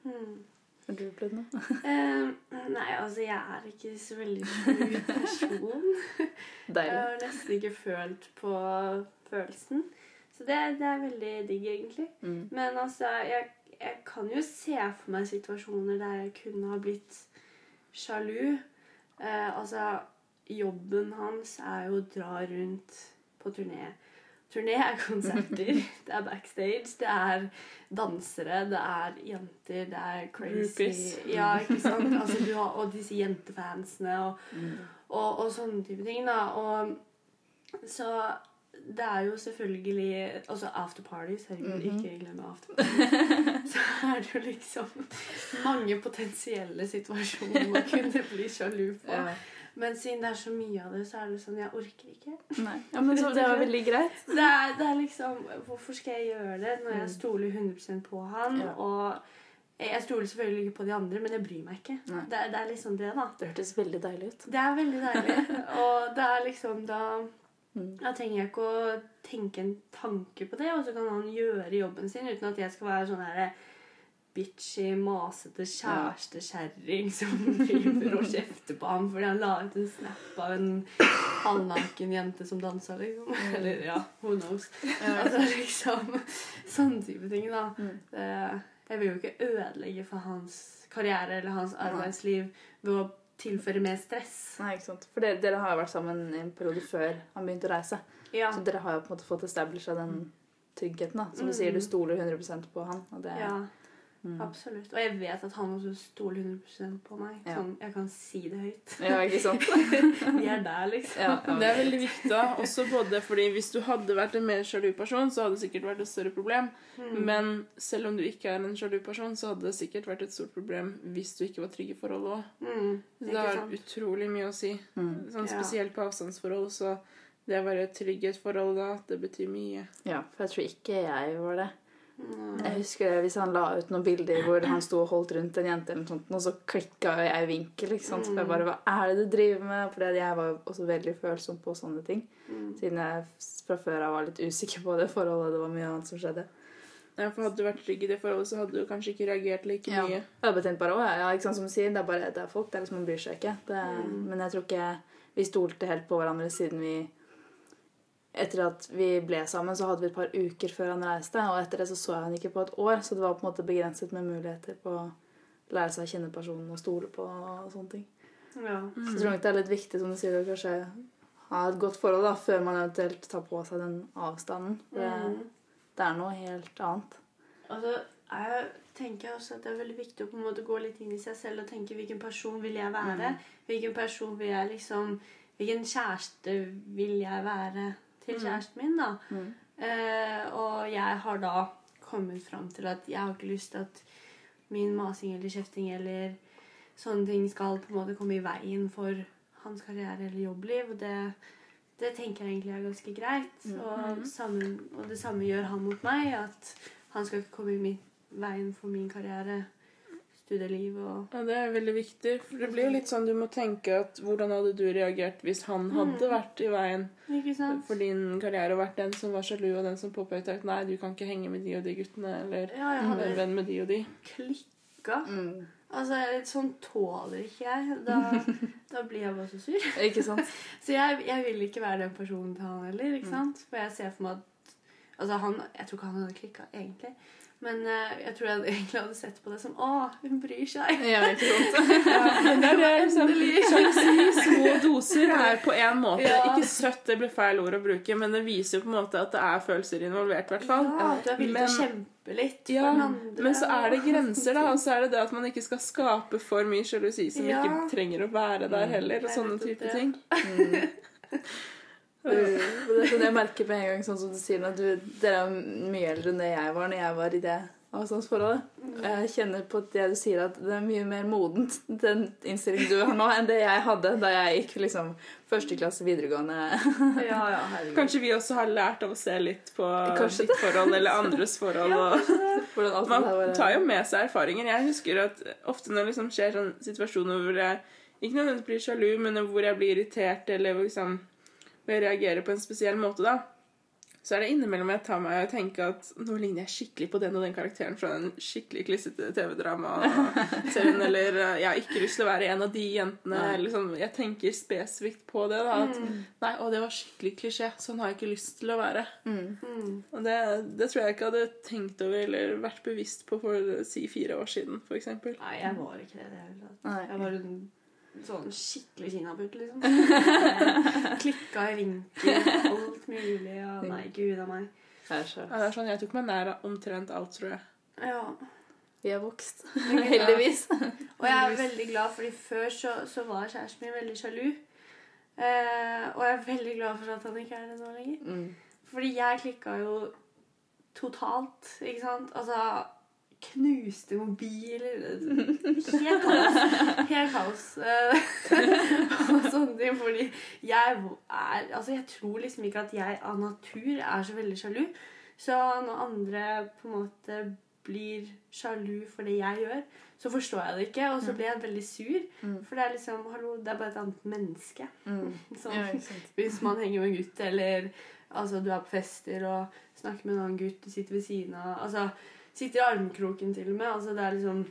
Hmm. Har du opplevd noe? uh, nei, altså, jeg er ikke så veldig sjalu person. Jeg har nesten ikke følt på følelsen. Så det, det er veldig digg, egentlig. Mm. Men altså, jeg, jeg kan jo se for meg situasjoner der jeg kunne ha blitt sjalu. Eh, altså, jobben hans er jo å dra rundt på turné. Turné er konserter, det er backstage, det er dansere, det er jenter, det er crazy Groupies. Ja, ikke sant? Altså, du har, og disse jentefansene og, Mm. og, og sånne type ting, da. Og så det er jo selvfølgelig Altså afterparties. Herregud, Mhm. ikke glem afterparties. så er det jo liksom mange potensielle situasjoner man kunne bli sjalu på. Ja. Men siden det er så mye av det, så er det sånn Jeg orker ikke. Nei. ja, men så, det var veldig greit. Det er, det er liksom Hvorfor skal jeg gjøre det når jeg Mm. stoler 100 på han? Ja. Og jeg stoler selvfølgelig ikke på de andre, men jeg bryr meg ikke. Det, det er liksom det, da. Det hørtes veldig deilig ut. Det er veldig deilig. Og det er liksom da Mm. Da trenger jeg ikke å tenke en tanke på det, og så kan han gjøre jobben sin uten at jeg skal være sånn her bitchy, masete kjærestekjerring som driver og kjefter på ham fordi han la ut en snap av en halvnaken jente som dansa, liksom. Eller ja, who knows. Altså liksom Sånne type ting, da. Mm. Det, jeg vil jo ikke ødelegge for hans karriere eller hans arbeidsliv ved å tilføre mer stress. Nei, ikke sant. For dere, dere har jo vært sammen i en periode før han begynte å reise. Ja. Så dere har jo på en måte fått establisha den tryggheten. da. Som du Mm. sier, du stoler 100% på han. Og det, Ja, mm. absolutt. Og jeg vet at han også stoler 100% på meg. Ja. Sånn, jeg kan si det høyt. ja, ikke sant? Vi er der, liksom. Ja, ja. Det er veldig viktig, da. Også både fordi hvis du hadde vært en mer sjalu person, så hadde det sikkert vært et større problem. Mm. Men selv om du ikke er en sjalu person, så hadde det sikkert vært et stort problem hvis du ikke var trygg i forholdet òg. Mm, Det har utrolig mye å si. Mm. Sånn Spesielt på avstandsforhold, så det å være trygg i et forhold da, det betyr mye. ja, for jeg tror ikke jeg var det. Mm. Jeg husker det hvis han la ut noen bilder hvor han sto og holdt rundt en jente, eller sånt, og så klikka jeg i vinkel. ikke sant? For jeg bare, Hva er det du driver med? For jeg var også veldig følsom på sånne ting. Mm. Siden jeg fra før av var litt usikker på det forholdet. Det var mye annet som skjedde. Ja, for Hadde du vært trygg i det forholdet, så hadde du kanskje ikke reagert like Ja. mye. Jeg har bare tenkt bare, «Å, ja, ja, ikke sant som du sier, det er bare det er folk, det er liksom, man bryr seg ikke. Det, Mm. Men jeg tror ikke vi stolte helt på hverandre siden vi Etter at vi ble sammen, så hadde vi et par uker før han reiste, og etter det så så jeg han ikke på et år, så det var på en måte begrenset med muligheter på å lære seg å kjenne personen og stole på og sånne ting. Ja. Så jeg tror nok det er litt viktig, som du sier, å kanskje ha et godt forhold da, før man eventuelt tar på seg den avstanden. Det, Mm. det er noe helt annet. Og så er, tenker jeg også at det er veldig viktig å på en måte gå litt inn i seg selv og tenke hvilken person vil jeg være? Hvilken person vil jeg liksom Hvilken kjæreste vil jeg være til kjæresten min, da? Mm. Uh, og jeg har da kommet fram til at jeg har ikke lyst til at min masing eller kjefting eller sånne ting skal på en måte komme i veien for hans karriere eller jobbliv. Og det, det tenker jeg egentlig er ganske greit. Og, samme, og det samme gjør han mot meg. At han skal ikke komme i veien for min karriere, studieliv og Ja, Det er veldig viktig. For det blir jo litt sånn du må tenke at hvordan hadde du reagert hvis han hadde vært i veien Ikke sant? for din karriere og vært den som var sjalu, og den som påpekte at nei, du kan ikke henge med de og de guttene, eller Ja, jeg være hadde venn med de og de. klikka. Mm. Altså, sånn tåler ikke jeg. Da, da blir jeg bare så sur. Ikke sant? Så jeg, jeg vil ikke være den personen til han heller. ikke sant? For jeg ser for meg at Altså, han Jeg tror ikke han hadde klikka, egentlig. Men uh, jeg tror jeg egentlig hadde sett på det som Å, hun bryr seg. Ja? Ja, men det er det liksom Sjalusi i små doser er på en måte Ja. Ikke søtt, det blir feil ord å bruke, men det viser jo på en måte at det er følelser involvert, i hvert fall. Ja, du er villig til å kjempe litt for den andre. men så er det grenser, da. Og så er det det at man ikke skal skape for mye sjalusi som Ja. ikke trenger å være der heller. Og sånne type det. ting. Det er sånn jeg merker med en gang, sånn som du sier, at du, dere er mye eldre enn det jeg var når jeg var i det avstandsforholdet. Og Jeg kjenner på det du sier, at det er mye mer modent, den innstillingen du har nå, enn det jeg hadde da jeg gikk liksom første klasse videregående. Ja, ja. Kanskje vi også har lært av å se litt på Kanskje ditt forhold eller andres forhold. Og alt man det var- tar jo med seg erfaringer. Jeg husker at ofte når det liksom skjer sånn situasjoner hvor jeg ikke nødvendigvis blir sjalu, men hvor jeg blir irritert eller liksom, hvor jeg reagerer på en spesiell måte, da, så er det innimellom jeg tar meg og tenker at nå ligner jeg skikkelig på den og den karakteren fra den skikkelig klissete TV-drama-serien, eller eh, jeg har ikke lyst til å være en av de jentene. Eller sånn, jeg tenker spesifikt på det. da, at Nei, å, det var skikkelig klisjé. Sånn har jeg ikke lyst til å være. Mm. Mm. Og det, det tror jeg ikke hadde tenkt over eller vært bevisst på for si fire år siden, f.eks. Nei, jeg var ikke det i det hele tatt. Nei. Jeg var en sånn skikkelig kinaputt, liksom. Klikka i vinkel, alt mulig. Og nei, gud a meg. Det er så. Ja, det er sånn, Jeg tok meg nær av omtrent alt, tror jeg. Ja. Vi har vokst. Heldigvis. Og jeg er veldig glad, fordi før så, så var kjæresten min veldig sjalu. Eh, og jeg er veldig glad for at han ikke er det nå lenger. Mm. Fordi jeg klikka jo totalt, ikke sant? Altså knuste mobiler Helt kaos. Helt kaos. Og sånne ting. Fordi jeg er Altså, jeg tror liksom ikke at jeg av natur er så veldig sjalu. Så når andre på en måte blir sjalu for det jeg gjør, så forstår jeg det ikke, og så blir jeg veldig sur. Mm. For det er liksom Hallo, det er bare et annet menneske. Mm. Sånn. Ja. Hvis man henger med en gutt, eller altså, du er på fester og snakker med en annen gutt, du sitter ved siden av altså, Sitter i armkroken til og med. Altså, det er liksom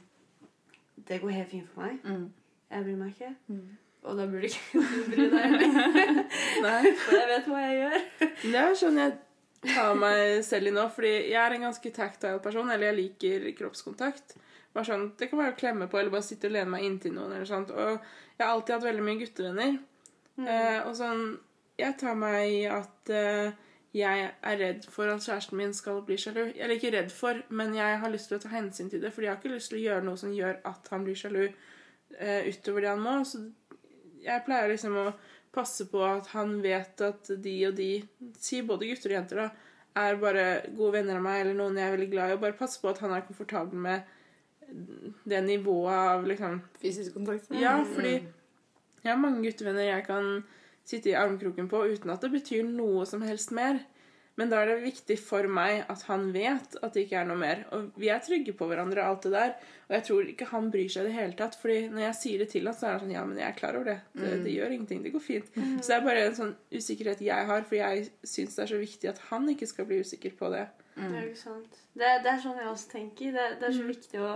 Det går helt fint for meg. Mm. Jeg bryr meg ikke. Mm. Og da burde ikke du bry deg heller. For jeg vet hva jeg gjør. Det er sånn jeg tar meg selv i nå, fordi jeg er en ganske tactile person, eller jeg liker kroppskontakt. Bare sånn, Det kan være å klemme på eller bare sitte og lene meg inntil noen. eller sånt. Og jeg har alltid hatt veldig mye guttevenner. Eh, og sånn, Jeg tar meg i at eh, jeg er redd for at kjæresten min skal bli sjalu. Eller ikke redd for, men jeg har lyst til å ta hensyn til det. Fordi jeg har ikke lyst til å gjøre noe som gjør at han blir sjalu uh, utover det han må. Så jeg pleier liksom å passe på at han vet at de og de, si både gutter og jenter, da, er bare gode venner av meg eller noen jeg er veldig glad i. Og bare passe på at han er komfortabel med det nivået av liksom Fysisk kontakt. Ja, fordi jeg har mange guttevenner jeg kan sitte i armkroken på uten at det betyr noe som helst mer. Men da er det viktig for meg at han vet at det ikke er noe mer. Og vi er trygge på hverandre og alt det der. Og jeg tror ikke han bryr seg i det hele tatt. Fordi når jeg sier det til han, så er han sånn Ja, men jeg er klar over det. Det, det gjør ingenting. Det går fint. Så det er bare en sånn usikkerhet jeg har, for jeg syns det er så viktig at han ikke skal bli usikker på det. Det er jo sant. Det, det er sånn jeg også tenker. Det, det er så viktig å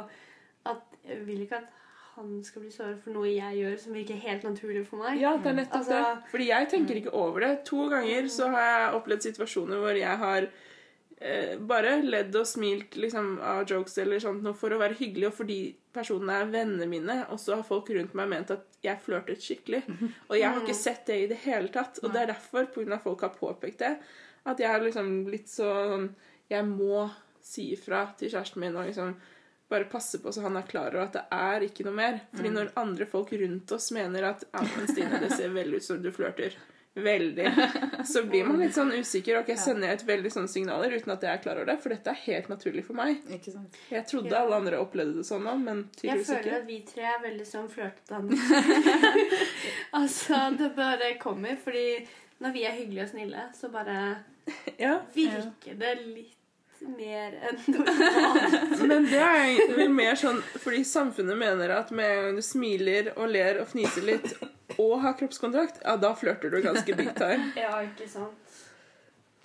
at Jeg vil ikke at han skal bli såret for noe jeg gjør som virker helt naturlig for meg. Ja, det er nettopp Altså- det. Fordi jeg tenker ikke over det. To ganger så har jeg opplevd situasjoner hvor jeg har eh, bare ledd og smilt liksom, av jokes eller sånt for å være hyggelig, og fordi personene er vennene mine, og så har folk rundt meg ment at jeg flørtet skikkelig. Og jeg har ikke sett det i det hele tatt. Og det er derfor, pga. folk har påpekt det, at jeg har liksom blitt sånn Jeg må si ifra til kjæresten min og liksom bare passe på så han er klar over at det er ikke noe mer. Fordi når andre folk rundt oss mener at ja, men Stine, det ser veldig ut som du flørter. Veldig. Så blir man litt sånn usikker. Ok, sender jeg et veldig sånne signaler uten at jeg er klar over det? For dette er helt naturlig for meg. Ikke sant. Jeg trodde Ja. alle andre opplevde det sånn òg, men Jeg føler at vi tre er veldig sånn flørtete. altså, det bare kommer. Fordi når vi er hyggelige og snille, så bare Ja, virker det litt mer enn normalt. Men det er vel mer sånn fordi samfunnet mener at med en gang du smiler og ler og fniser litt og har kroppskontrakt, ja, da flørter du ganske big time. Ja, ikke sant?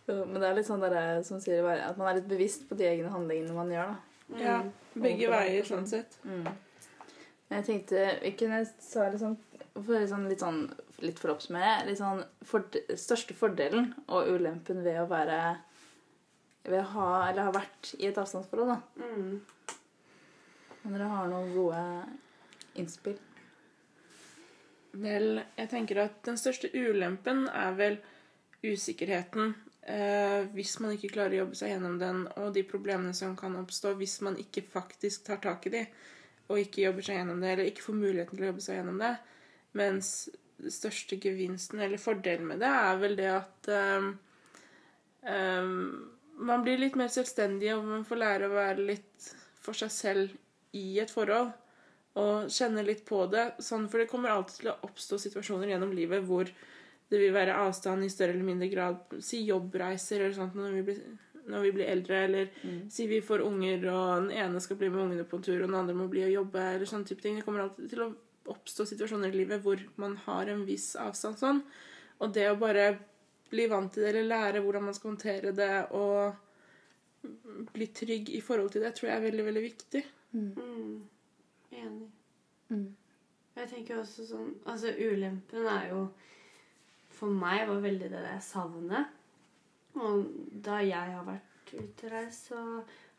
Jo, Men det er litt sånn der, som sier, bare at man er litt bevisst på de egne handlingene man gjør. da. Mm. Ja, begge veier sånn sett. Men Jeg tenkte vi kunne sa sånn, for litt sånn, litt sånn litt for å oppsummere litt sånn for, Største fordelen og ulempen ved å være ved ha, eller har vært i et avstandsforhold. da. Mm. Om dere har noen gode innspill. Vel, jeg tenker at den største ulempen er vel usikkerheten. Eh, hvis man ikke klarer å jobbe seg gjennom den, og de problemene som kan oppstå hvis man ikke faktisk tar tak i de, og ikke jobber seg gjennom det, eller ikke får muligheten til å jobbe seg gjennom det. Mens den største gevinsten, eller fordelen med det, er vel det at eh, eh, man blir litt mer selvstendig, og man får lære å være litt for seg selv i et forhold. Og kjenne litt på det. Sånn, for det kommer alltid til å oppstå situasjoner gjennom livet hvor det vil være avstand i større eller mindre grad. Si jobbreiser eller sånt når vi blir, når vi blir eldre. Eller si vi får unger, og den ene skal bli med ungene på en tur, og den andre må bli og jobbe. eller sånne type ting. Det kommer alltid til å oppstå situasjoner i livet hvor man har en viss avstand sånn. Og det å bare bli vant til det, eller lære hvordan man skal håndtere det, og bli trygg i forhold til det, tror jeg er veldig, veldig viktig. Mm. Enig. Mm. Jeg tenker også sånn Altså, ulempen er jo For meg var veldig det der savnet. Og da jeg har vært utereist, så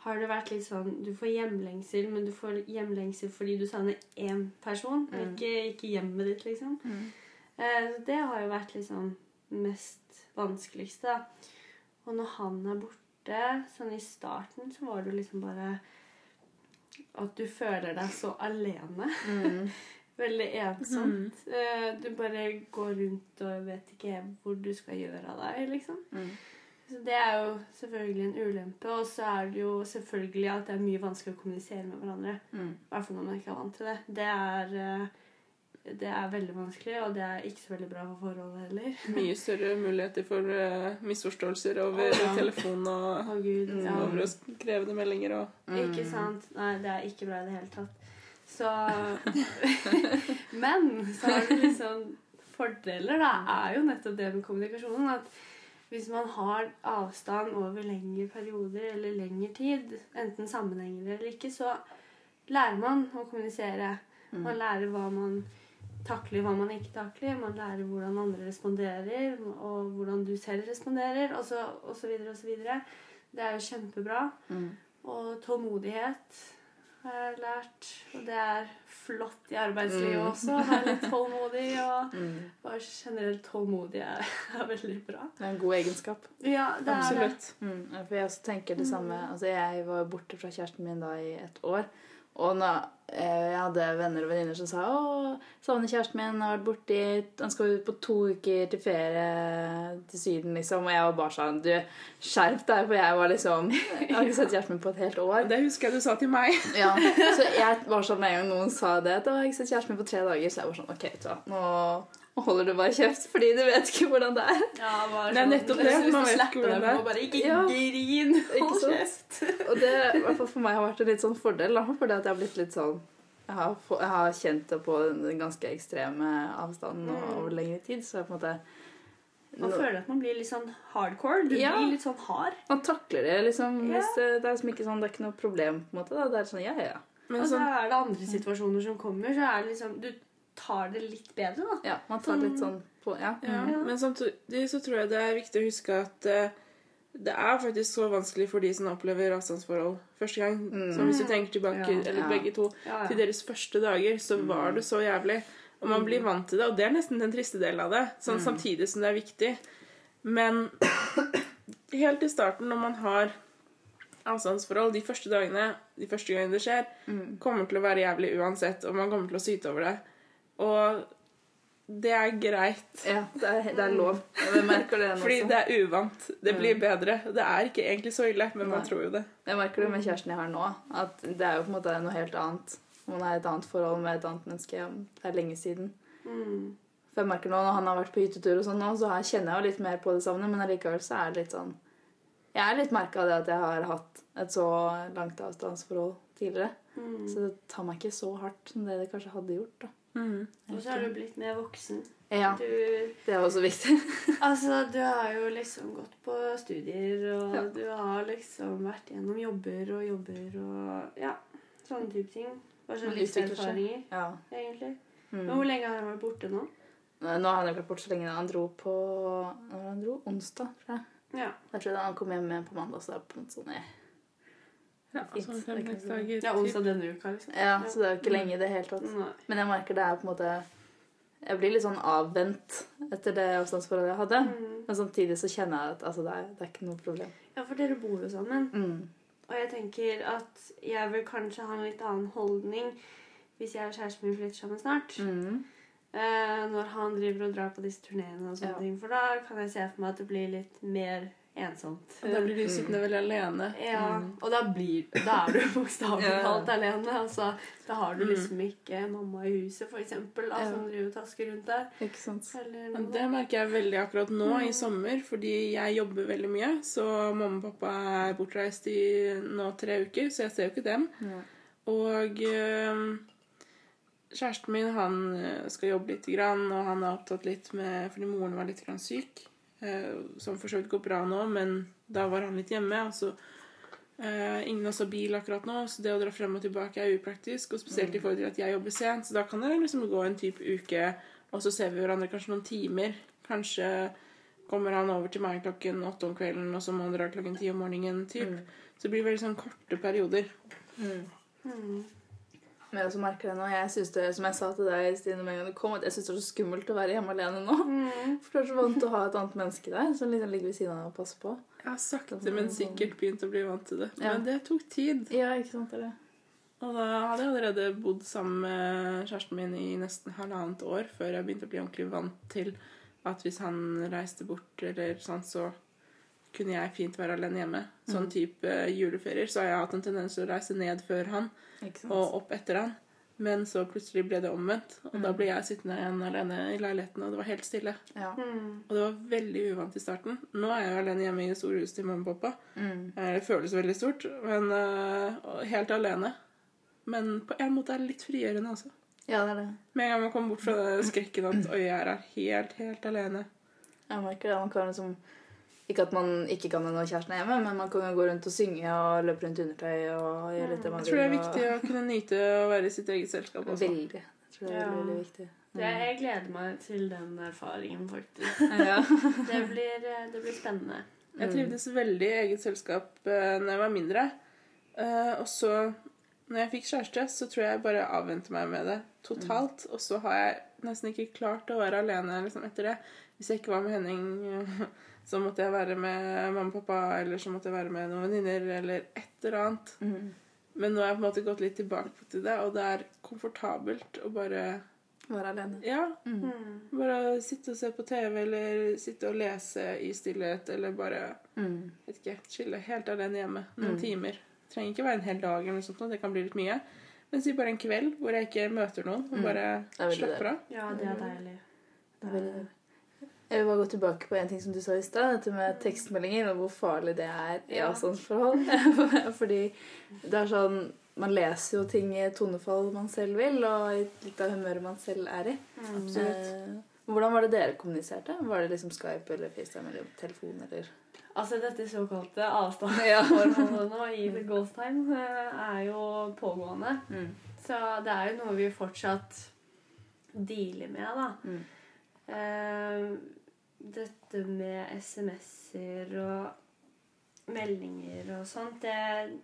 har det vært litt sånn Du får hjemlengsel, men du får hjemlengsel fordi du savner én person, Mm. ikke, ikke hjemmet ditt, liksom. Mm. Eh, så det har jo vært liksom mest vanskeligste. da. Og når han er borte, sånn i starten, så var det jo liksom bare at du føler deg så alene. Mm. Veldig ensomt. Mm. Du bare går rundt og vet ikke hvor du skal gjøre av deg, liksom. Mm. Så det er jo selvfølgelig en ulempe. Og så er det jo selvfølgelig at det er mye vanskelig å kommunisere med hverandre. Mm. I hvert fall når man ikke er vant til det. Det er, eh, det er veldig vanskelig, og det er ikke så veldig bra for forholdet heller. Mye større muligheter for uh, misforståelser over Ja. telefon og oh, gud, Mm. ja. over det meldinger og Ikke sant? Nei, det er ikke bra i det hele tatt. Så Men så har du liksom Fordeler, da, er jo nettopp det med kommunikasjonen. At hvis man har avstand over lengre perioder eller lengre tid, enten sammenhenger eller ikke, så lærer man å kommunisere. Man lærer hva man takler, hva man ikke takler. Man lærer hvordan andre responderer, og hvordan du selv responderer, og så, og så videre og så videre. Det er jo kjempebra. Mm. Og tålmodighet har jeg lært. Og det er flott i arbeidslivet Mm. også. Være litt tålmodig. Og Mm. bare generelt tålmodig er, er veldig bra. Det er en god egenskap. Ja, det er det. Absolutt. Mm. For jeg også tenker det samme. Altså, jeg var borte fra kjæresten min da i et år. Og når eh, jeg hadde venner og venninner som sa å, savner kjæresten min, har vært borte i Han skal ut på to uker til ferie til Syden, liksom. Og jeg var bare sånn Du, skjerp deg, for jeg var liksom Jeg har ikke sett kjæresten min på et helt år. Det husker jeg du sa til meg. Ja, Så jeg var sånn med en gang noen sa det, at «Å, jeg har ikke sett kjæresten min på tre dager, så jeg var sånn OK, vet nå nå holder du bare kjeft, fordi du vet ikke hvordan det er. Ja, bare Det sånn- nettopp det, man vet ikke hvordan det er. og Bare ikke Ja. grin! Hold kjeft. Og det i hvert fall for meg har vært en litt sånn fordel, da, fordi at jeg har blitt litt sånn jeg har, jeg har kjent det på den ganske ekstreme avstanden og Mm. over lengre tid, så jeg på en måte Man føler at man blir litt sånn hardcore. Du Ja. blir litt sånn hard. Man takler det liksom Ja. hvis det, det er ikke sånn, det er ikke noe problem, på en måte. Da. Det er sånn, ja, ja, ja. Men Og så sånn, er det andre situasjoner som kommer, så er det liksom Du tar det litt bedre, da. ja man tar litt sånn på Ja. ja. Mm. Men samtidig så tror jeg det er viktig å huske at uh, det er faktisk så vanskelig for de som opplever avstandsforhold første gang. Mm. Så hvis du tenker tilbake, Ja. eller Ja. begge to, Ja, til deres første dager, så var det så jævlig. Og man blir vant til det, og det er nesten den triste delen av det. Sånn samtidig som det er viktig. Men helt i starten, når man har avstandsforhold, de første dagene, de første gangene det skjer, Mm. kommer til å være jævlig uansett, og man kommer til å syte over det. Og det er greit. ja det, er, det er lov. Jeg merker det nå Fordi det er uvant. Det blir bedre. Det er ikke egentlig så ille, men man tror jo det. Jeg merker det med kjæresten jeg har nå, at det er jo på en måte noe helt annet. Man er i et annet forhold med et annet menneske. Det er lenge siden. Mm. For jeg merker nå, Når han har vært på hyttetur, og sånn nå, så kjenner jeg jo litt mer på det savnet, men allikevel så er det litt sånn Jeg er litt merka av det at jeg har hatt et så langt avstandsforhold tidligere. Mm. Så det tar meg ikke så hardt som det det kanskje hadde gjort. da. Og så har du blitt mer voksen. Ja, Du, Det er også viktig. altså, du har jo liksom gått på studier, og Ja. du har liksom vært gjennom jobber og jobber og ja, sånne type ting. Bare sånne livserfaringer, Ja. egentlig. Mm. Men hvor lenge har han vært borte nå? Nå har han ikke vært borte så lenge. Han dro på Når han dro? onsdag, tror jeg. Ja. Jeg tror han kom hjem på mandag, så det er på en sånn eh. Ja, altså dager. Er onsdag denne uka, liksom. Ja, så det er jo ikke lenge i det hele tatt. Nei. Men jeg merker det er på en måte Jeg blir litt sånn avvent etter det avstandsforholdet jeg hadde. Mm. Men samtidig så kjenner jeg at altså, det, er, det er ikke noe problem. Ja, for dere bor jo sammen. Mm. Og jeg tenker at jeg vil kanskje ha en litt annen holdning hvis jeg og kjæresten min flytter sammen snart. Mm. Eh, når han driver og drar på disse turneene og sånne Ja. ting. For da kan jeg se for meg at det blir litt mer ensomt. Og da blir du sittende veldig alene. Ja, Mm. og da, blir, da er du bokstavelig talt alene. Altså, da har du Mm. liksom ikke mamma i huset, eksempel, Ja. som driver og tasker rundt der. Ikke sant? Det merker jeg veldig akkurat nå i sommer, fordi jeg jobber veldig mye. Så mamma og pappa er bortreist i nå tre uker, så jeg ser jo ikke dem. Ja. Og øh, kjæresten min han øh, skal jobbe litt, grann, og han er opptatt litt med Fordi moren var litt grann syk, som for så vidt går bra nå, men da var han litt hjemme. Altså, så Ingen av oss har bil akkurat nå, så det å dra frem og tilbake er upraktisk. Og spesielt i forhold til at jeg jobber sent, så da kan det liksom gå en type uke, og så ser vi hverandre kanskje noen timer. Kanskje kommer han over til meg klokken åtte om kvelden, og så må han dra klokken ti om morgenen. Typ. Så det blir veldig sånn korte perioder. Mm. Mm. Men jeg også merker det nå. Jeg synes det, som jeg sa til deg Stine, med en gang du kom, at jeg syns det er så skummelt å være hjemme alene nå. Mm. For du er så vant til å ha et annet menneske der som liksom ligger ved siden av og passer på. Jeg har sakte, men sikkert begynt å bli vant til det. Ja. Men det tok tid. Ja, ikke sant? Det det. Og da hadde jeg allerede bodd sammen med kjæresten min i nesten halvannet år før jeg begynte å bli ordentlig vant til at hvis han reiste bort, eller sånn, så kunne jeg fint være alene hjemme. Sånn type juleferier. Så har jeg hatt en tendens til å reise ned før han og opp etter han. Men så plutselig ble det omvendt, og da ble jeg sittende igjen alene i leiligheten, og det var helt stille. Ja. Mm. Og det var veldig uvant i starten. Nå er jeg jo alene hjemme i det store huset til mamma og pappa. Mm. Eh, Det føles veldig stort, men uh, helt alene. Men på en måte er det litt frigjørende også. ja, det er det. Med en gang man kommer bort fra skrekken at oi, jeg er her helt, helt alene. Jeg merker det. Man kan liksom Ikke at man ikke kan ha noen kjæresten er hjemme, men man kan jo gå rundt og synge og løpe rundt i undertøy og gjøre litt det man Jeg tror det er viktig å kunne nyte å være i sitt eget selskap også. Veldig. Jeg tror det er Ja. veldig, veldig viktig. Det, jeg gleder meg til den erfaringen, faktisk. Ja. Det blir, eh, det blir spennende. Jeg trivdes veldig i eget selskap uh, når jeg var mindre. Eh, og så, når jeg fikk kjæreste, så tror jeg jeg bare avventer meg med det totalt. Og så har jeg nesten ikke klart å være alene liksom, etter det. Hvis jeg ikke var med Henning, eh, så måtte jeg være med mamma og pappa, eller så måtte jeg være med noen venninner, eller et eller annet. Mm. Men nå har jeg på en måte gått litt tilbake til det, og det er komfortabelt å bare Være alene. Ja, Mm. Mm. bare sitte og se på TV, eller sitte og lese i stillhet, eller bare Mm. vet ikke, chille helt alene hjemme noen Mm. timer. Det trenger ikke være en hel dag, eller noe sånt, det kan bli litt mye. Men si bare en kveld hvor jeg ikke møter noen, og Mm. bare er slapper av. Ja, det er deilig. Det er veldig deilig. Jeg vil bare gå tilbake på en ting som du sa i stad, dette med tekstmeldinger og hvor farlig det er i avstandsforhold. Fordi det er sånn Man leser jo ting i tonefall man selv vil, og i litt av humøret man selv er i. Mm. Eh, hvordan var det dere kommuniserte? Var det liksom Skype eller FaceTime eller telefon eller Altså, dette såkalte avstandsforholdet i The Ghost Time eh, er jo pågående. mm. Så det er jo noe vi fortsatt dealer med, da. Mm. Eh, dette med SMS-er og meldinger og sånt, det,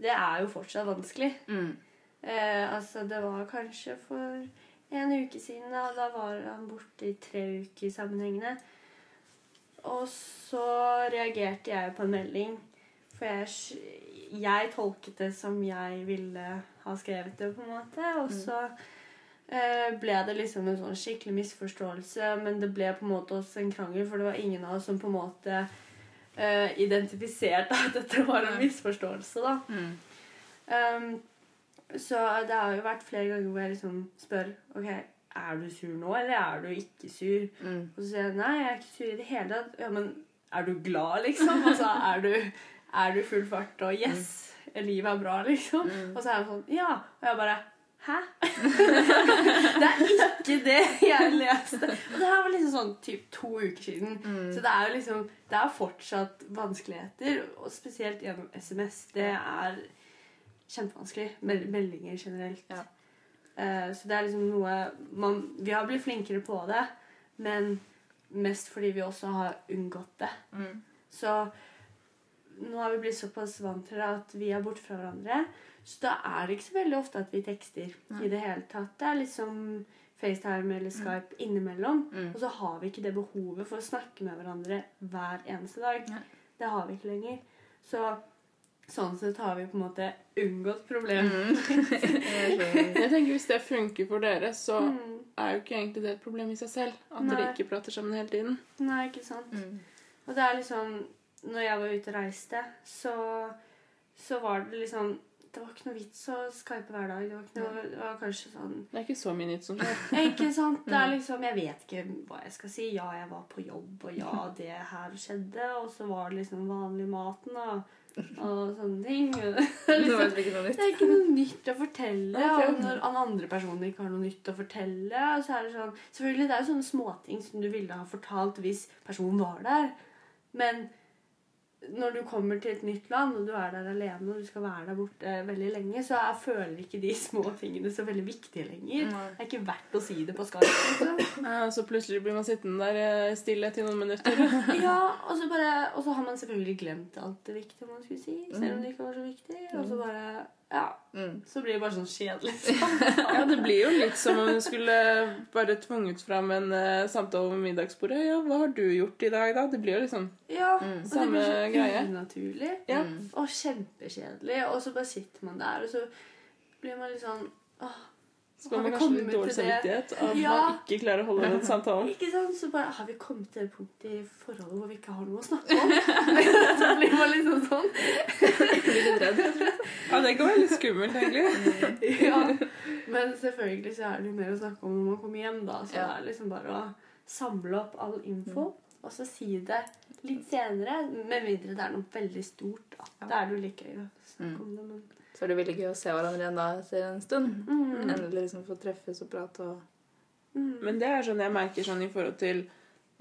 det er jo fortsatt vanskelig. Mm. Eh, altså, det var kanskje for en uke siden, da. Da var han borte i tre uker sammenhengende. Og så reagerte jeg på en melding. For jeg, jeg tolket det som jeg ville ha skrevet det, på en måte. Og så eh, ble det liksom en sånn skikkelig misforståelse. Men det ble på en måte også en krangel, for det var ingen av oss som på en måte uh, identifiserte at dette var en misforståelse, da. Mm. Um, så det har jo vært flere ganger hvor jeg liksom spør ok, er du sur nå, eller er du ikke sur. Mm. Og så sier jeg nei, jeg er ikke sur i det hele tatt. Ja, men er du glad, liksom? Altså, er du, er du full fart og yes, livet er bra, liksom? Mm. Og så er han sånn ja. Og jeg bare hæ? det er ikke det jeg leste. Og det her var liksom sånn typ to uker siden. Mm. Så det er jo liksom Det er fortsatt vanskeligheter, og spesielt gjennom SMS. Det er kjempevanskelig. Mel meldinger generelt. Ja. Uh, så det er liksom noe man, Vi har blitt flinkere på det, men mest fordi vi også har unngått det. Mm. Så nå har vi blitt såpass vant til det at vi er borte fra hverandre. Så da er det ikke så veldig ofte at vi tekster Nei. i det hele tatt. Det er liksom FaceTime eller Skype innimellom. Mm. Og så har vi ikke det behovet for å snakke med hverandre hver eneste dag. Nei. Det har vi ikke lenger. Så sånn sett har vi på en måte unngått problemet. Mm. Jeg tenker Hvis det funker for dere, så Mm. er jo ikke egentlig det et problem i seg selv. At Nei. dere ikke prater sammen hele tiden. Nei, ikke sant. Mm. Og det er liksom Når jeg var ute og reiste, så, så var det liksom Det var ikke noe vits å skype hver dag. Det var, noe, det var kanskje sånn Det er ikke så mye nytt som skjer. Ikke sant? Det er liksom, Jeg vet ikke hva jeg skal si. Ja, jeg var på jobb, og ja, det her skjedde. Og så var det liksom vanlig maten og, og sånne ting. Det er Det var liksom, ikke noe nytt. det er ikke noe nytt å fortelle. Og når an- andre personer ikke har noe nytt å fortelle, så er det sånn Selvfølgelig, det er jo sånne småting som du ville ha fortalt hvis personen var der. Men når du kommer til et nytt land, og du er der alene, og du skal være der borte veldig lenge, så jeg føler ikke de små tingene så veldig viktige lenger. Nei. Det er ikke verdt å si det på. Liksom. Ja, så plutselig blir man sittende der eh, stille til noen minutter. Ja, og så, bare, og så har man selvfølgelig glemt alt det viktige man skulle si, selv om det ikke var så viktig. Og så bare Ja. Mm. Så blir det bare sånn kjedelig. Ja, Det blir jo litt som om hun skulle bare tvunget fram en uh, samtale over middagsbordet. Ja, hva har du gjort i dag, da? Det blir jo liksom Ja, Mm. og det blir så greie. unaturlig. Ja. Mm. Og kjempekjedelig. Og så bare sitter man der, og så blir man litt sånn åh, Så får man kanskje litt dårlig samvittighet av Ja. man ikke klarer å holde den samtalen. Ikke sant? Så bare har vi kommet til det punktet i forholdet hvor vi ikke har noe å snakke om. så blir man liksom sånn. Blir litt redd. Ja, det kan være litt skummelt, egentlig. Ja. Men selvfølgelig så er det jo mer å snakke om når man kommer hjem, da. Så Ja. det er liksom bare å samle opp all info, og så si det litt senere. Med mindre det er noe veldig stort. Da, Ja. da er det jo like gøy å snakke Mm. om det. Men Så er det veldig gøy å se hverandre igjen da etter en stund. Mm. Endelig liksom få treffes og prate og Mm. Men det er sånn jeg merker sånn i forhold til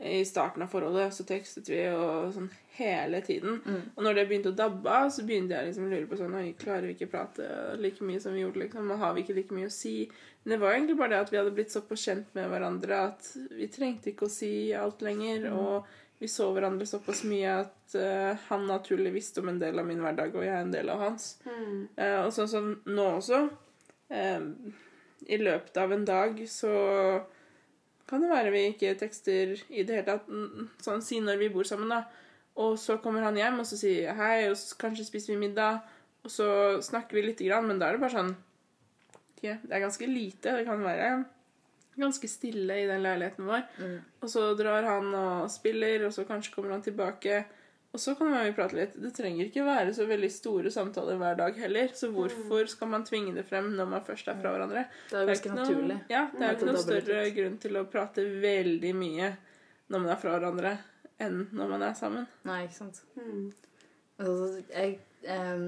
I starten av forholdet så tekstet vi og sånn hele tiden. Mm. Og når det begynte å dabbe av, så begynte jeg liksom å lure på sånn Oi, klarer vi ikke prate like mye som vi gjorde, liksom? Og har vi ikke like mye å si? Men det var egentlig bare det at vi hadde blitt såpass kjent med hverandre at vi trengte ikke å si alt lenger. Og vi så hverandre såpass mye at uh, han naturlig visste om en del av min hverdag, og jeg en del av hans. Mm. Uh, og sånn som nå også uh, I løpet av en dag så kan det være vi ikke tekster i det hele tatt. Sånn si når vi bor sammen, da. Og så kommer han hjem, og så sier jeg hei, og så kanskje spiser vi middag. Og så snakker vi lite grann, men da er det bare sånn okay, Det er ganske lite. Det kan være ganske stille i den leiligheten vår. Mm. Og så drar han og spiller, og så kanskje kommer han tilbake. Og så kan vi prate litt. Det trenger ikke være så veldig store samtaler hver dag heller. Så hvorfor skal man tvinge det frem når man først er fra hverandre? Det er jo ganske naturlig. Ja, det er jo ikke noen større grunn til å prate veldig mye når man er fra hverandre, enn når man er sammen. Nei, ikke sant. Mm. Altså, jeg, um,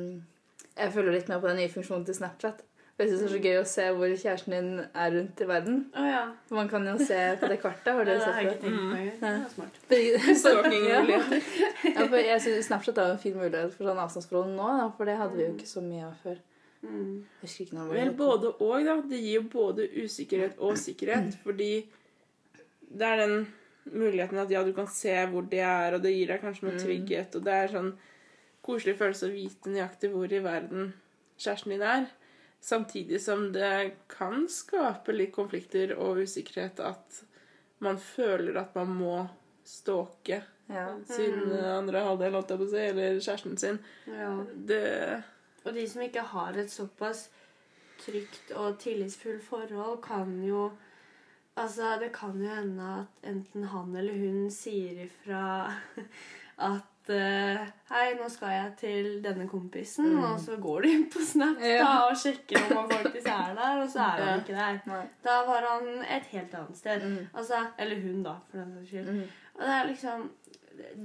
jeg følger litt med på den nye funksjonen til Snapchat. Jeg synes det er så gøy å se hvor kjæresten din er rundt i verden. Oh, ja. Man kan jo se på det kartet. Har Det dere sett det? er smart. Ja, for jeg synes Snapchat er en fin mulighet for sånn avstandsforhold nå, da, for det hadde vi jo ikke så mye av før. Mm. Vel, både og, da. Det gir jo både usikkerhet og sikkerhet. Fordi det er den muligheten at ja, du kan se hvor de er, og det gir deg kanskje noe Mm. trygghet. Og det er sånn koselig følelse å vite nøyaktig hvor i verden kjæresten din er. Samtidig som det kan skape litt konflikter og usikkerhet at man føler at man må stalke Ja. sin Mm. andre halvdel, holdt jeg på å si, eller kjæresten sin. Ja. Det Og de som ikke har et såpass trygt og tillitsfullt forhold, kan jo Altså, det kan jo hende at enten han eller hun sier ifra at eh, Hei, nå skal jeg til denne kompisen, Mm. og så går du inn på Snap da, og sjekker om han faktisk er der, og så er han Ja. ikke der. Nei. Da var han et helt annet sted. Mm. Altså, eller hun, da, for den saks skyld. Mm. Og det er liksom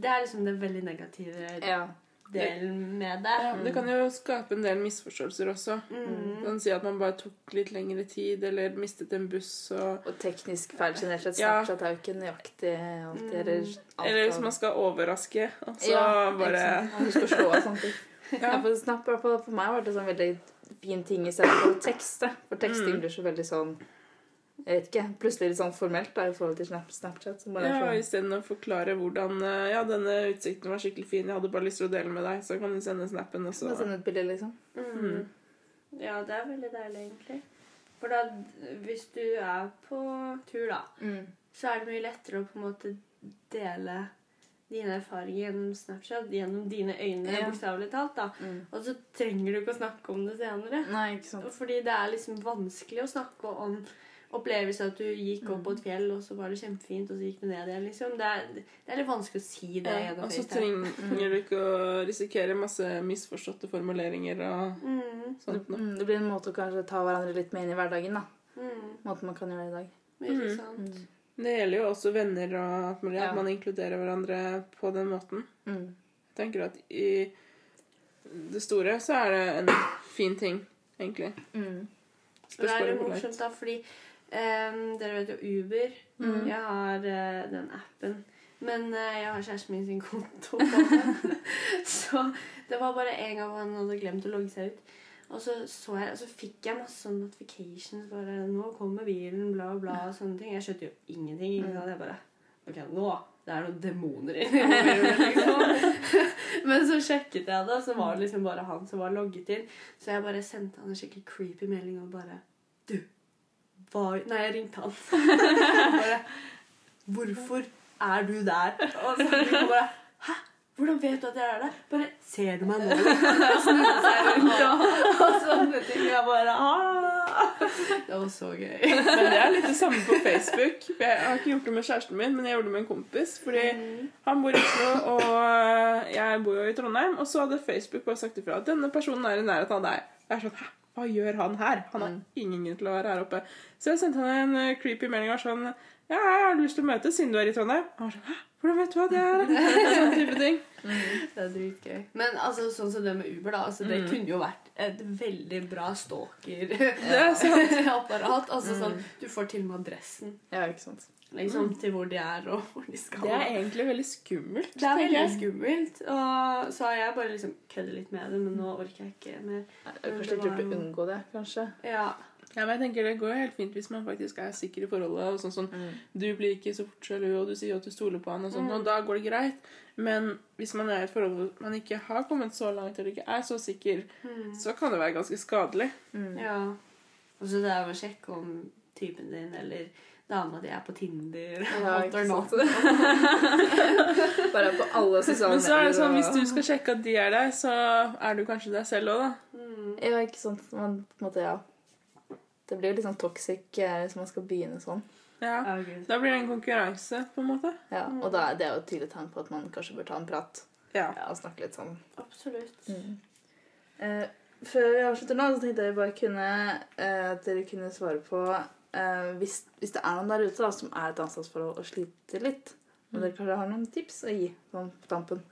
Det er liksom det veldig negative Ja. Delen med det. Ja, det kan jo skape en del misforståelser også. Mm. Kan si at man bare tok litt lengre tid, eller mistet en buss og Og teknisk feil generelt sett. Ja. Snapchat er jo ikke nøyaktig alltid. Eller, alt Eller hvis man skal overraske, og så ja, bare sant. Slå av samtidig. Ja. Ja. for Snap for meg var det en sånn veldig fin ting i stedet for tekst. For teksting Mm. blir så veldig sånn Jeg vet ikke. Plutselig litt sånn formelt da, i forhold til Snapchat. Som bare Ja, sånn, Istedenfor å forklare hvordan eh, Ja, denne utsikten var skikkelig fin, jeg hadde bare lyst til å dele med deg, så kan du sende snappen, også. Bare sende et bilde, liksom. Mm. Ja, det er veldig deilig, egentlig. For da, hvis du er på tur, da, Mm. så er det mye lettere å på en måte dele dine erfaringer gjennom Snapchat, gjennom dine øyne, Ja. bokstavelig talt. da. Mm. Og så trenger du ikke å snakke om det senere. Nei, ikke sant. Fordi det er liksom vanskelig å snakke om opplevelser at du gikk opp på et fjell, og så var det kjempefint, og så gikk du ned igjen. liksom. Det er, det er litt vanskelig å si det Ja, og så trenger du ikke å risikere masse misforståtte formuleringer og Mm, sånt noe. Mm, det blir en måte å kanskje ta hverandre litt med inn i hverdagen, da. mm, Måten man kan gjøre det i dag. ikke Mm. sant? Det gjelder jo også venner og at man, Ja. at man inkluderer hverandre på den måten. Mm. Jeg tenker at i det store så er det en fin ting, egentlig. Mm. Og det er bare hvor morsomt, lett. da, fordi em, dere vet jo Uber. Mm. Jeg har uh, den appen. Men uh, jeg har kjæresten min sin konto så det var bare en gang han hadde glemt å logge seg ut. Og så, så, jeg, og så fikk jeg masse sånn notifications. bare 'Nå kommer bilen', bla, bla. og sånne ting. Jeg skjønte jo ingenting. Ikke sant? Jeg bare Ok, nå det er noen demoner inni liksom. Men så sjekket jeg det, så var det liksom bare han som var logget inn. Så jeg bare sendte han en skikkelig creepy melding og bare Du, hva Nei, jeg ringte han. bare Hvorfor er du der? Og så han bare Hæ? Hvordan vet du at jeg er der? Bare Ser du meg nå? Snudde seg rundt og, og sånne ting. Jeg bare Aah! Det var så gøy. Men det er litt det samme på Facebook. Jeg har ikke gjort det med kjæresten min, men jeg gjorde det med en kompis. Fordi han bor i Oslo, og jeg bor jo i Trondheim. Og så hadde Facebook bare sagt ifra at denne personen er i nærheten av deg. Jeg er sånn, Hæ? Hva gjør han her? Han har ingen grunn til å være her oppe. Så jeg sendte han en eh, creepy melding og sånn Ja, jeg har lyst til å møte siden du er i Trondheim. Og han sånn Hæ? Hvordan vet du hva det er? Sånn type ting. Det er dritgøy. Men altså, sånn som det med Uber, da. Altså, det kunne jo vært et veldig bra stalker-apparat. Altså sånn Du får til og med adressen Ja, ikke sant. Liksom, til hvor de er, og hvor de skal. Det er egentlig veldig skummelt. Det er veldig jeg. skummelt. Og så har jeg bare liksom kødder litt med det, men nå orker jeg ikke mer. Er kanskje litt lurt å unngå det, kanskje. Ja. Ja, men jeg tenker Det går jo helt fint hvis man faktisk er sikker i forholdet. og sånn, sånn Du blir ikke så fort sjalu, og du sier at du stoler på han, og sånn, og da går det greit. Men hvis man er i et forhold hvor man ikke har kommet så langt, eller ikke er så sikker, så kan det være ganske skadelig. ja. Og så det er å sjekke om typen din eller dama jeg er på Tinder. Ja, ikke not. sant. Bare på alle sosiale Men så er det sånn, hvis du skal sjekke at de er der, så er du kanskje deg selv òg, da. Mm. Ja, ikke sant. Men på en måte, ja. Det blir jo litt sånn toxic eh, hvis man skal begynne sånn. Ja. Ja, Da blir det en konkurranse, på en måte. Ja, og da, er det er jo et tydelig tegn på at man kanskje bør ta en prat Ja. ja, og snakke litt sammen. Absolutt. Eh, før vi avslutter nå, så tenkte jeg bare kunne, eh, at dere kunne svare på eh, hvis, hvis det er noen der ute da, som er et ansatsforhold og sliter litt, og dere kanskje har noen tips å gi sånn på tampen.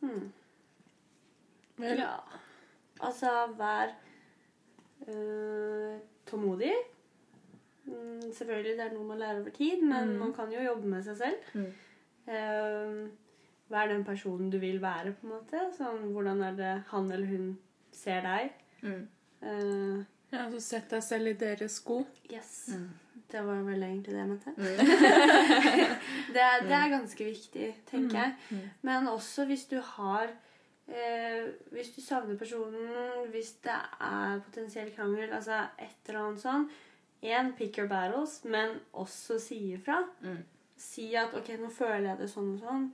Hmm. Vel, Ja. Altså, vær øh, tålmodig. Mm, selvfølgelig, det er noe man lærer over tid, men man kan jo jobbe med seg selv. Mm. Eh, vær den personen du vil være, på en måte. Sånn, hvordan er det han eller hun ser deg? Mm. Eh, ja, så sett deg selv i deres sko. yes. Mm. Det var vel egentlig det jeg mente. det, er, det er ganske viktig, tenker jeg. Mm. Men også hvis du har eh, Hvis du savner personen, hvis det er potensiell krangel, altså et eller annet sånn Én, pick your battles, men også si ifra. Mm. Si at 'OK, nå føler jeg det sånn og sånn',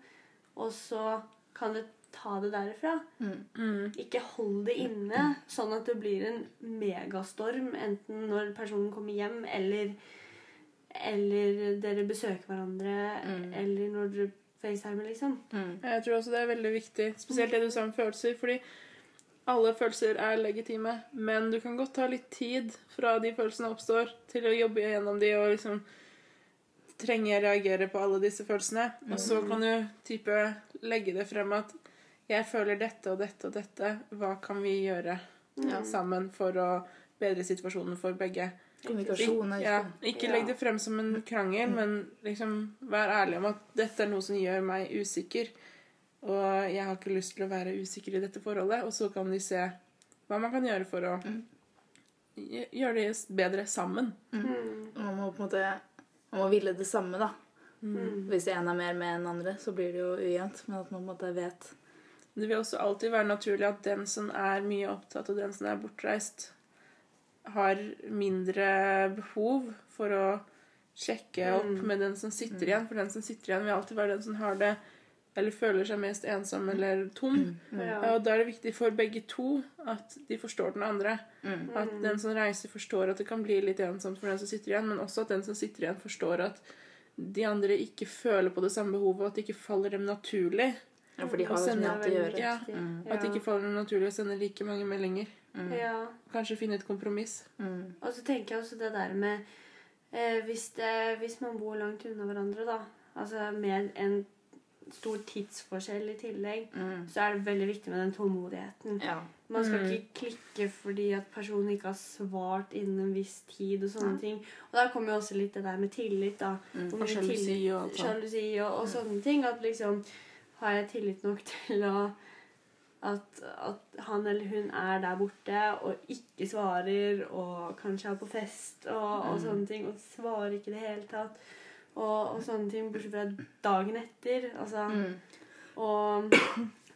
og så kan du ta det derifra. Mm. Mm. Ikke hold det inne, sånn at det blir en megastorm enten når personen kommer hjem, eller, eller dere besøker hverandre, Mm. eller når dere facetimer, liksom. Mm. Jeg tror også det er veldig viktig, spesielt det du sa om følelser, fordi alle følelser er legitime, men du kan godt ta litt tid fra de følelsene oppstår, til å jobbe gjennom de og liksom Trenger jeg reagere på alle disse følelsene? Og så kan du type legge det frem at jeg føler dette og dette og dette. Hva kan vi gjøre Ja. sammen for å bedre situasjonen for begge? Kommunikasjon er Ja, ikke legg det frem som en krangel, men liksom vær ærlig om at dette er noe som gjør meg usikker. Og jeg har ikke lyst til å være usikker i dette forholdet. Og så kan de se hva man kan gjøre for å gjøre det bedre sammen. Mm. Man må på en måte man må ville det samme, da. Mm. Hvis en er mer med enn andre, så blir det jo ujevnt. Men at man på en måte vet Det vil også alltid være naturlig at den som er mye opptatt, og den som er bortreist, har mindre behov for å sjekke opp Mm. med den som sitter igjen. For den som sitter igjen, vil alltid være den som har det eller føler seg mest ensom eller tom. Ja, Og da er det viktig for begge to at de forstår den andre. Mm. At den som reiser, forstår at det kan bli litt ensomt for den som sitter igjen, men også at den som sitter igjen, forstår at de andre ikke føler på det samme behovet, og at det ikke faller dem naturlig. Ja, for de har jo mye å gjøre. Ja. Mm. At det ikke faller noe naturlig å sende like mange meldinger. Mm. ja. Kanskje finne et kompromiss. Mm. Og så tenker jeg også det der med eh, hvis, det, hvis man bor langt unna hverandre, da, altså med en stor tidsforskjell i tillegg, Mm. så er det veldig viktig med den tålmodigheten. Ja. Man skal Mm. ikke klikke fordi at personen ikke har svart innen en viss tid og sånne Ja. ting. Og der kommer jo også litt det der med tillit, da. Mm. Og sjalusi og og, og sånne ting. At liksom Har jeg tillit nok til å at, at han eller hun er der borte og ikke svarer, og kanskje er på fest og, og Mm. sånne ting, og svarer ikke i det hele tatt. Og, og sånne ting, bortsett fra dagen etter. Altså, Mm. Og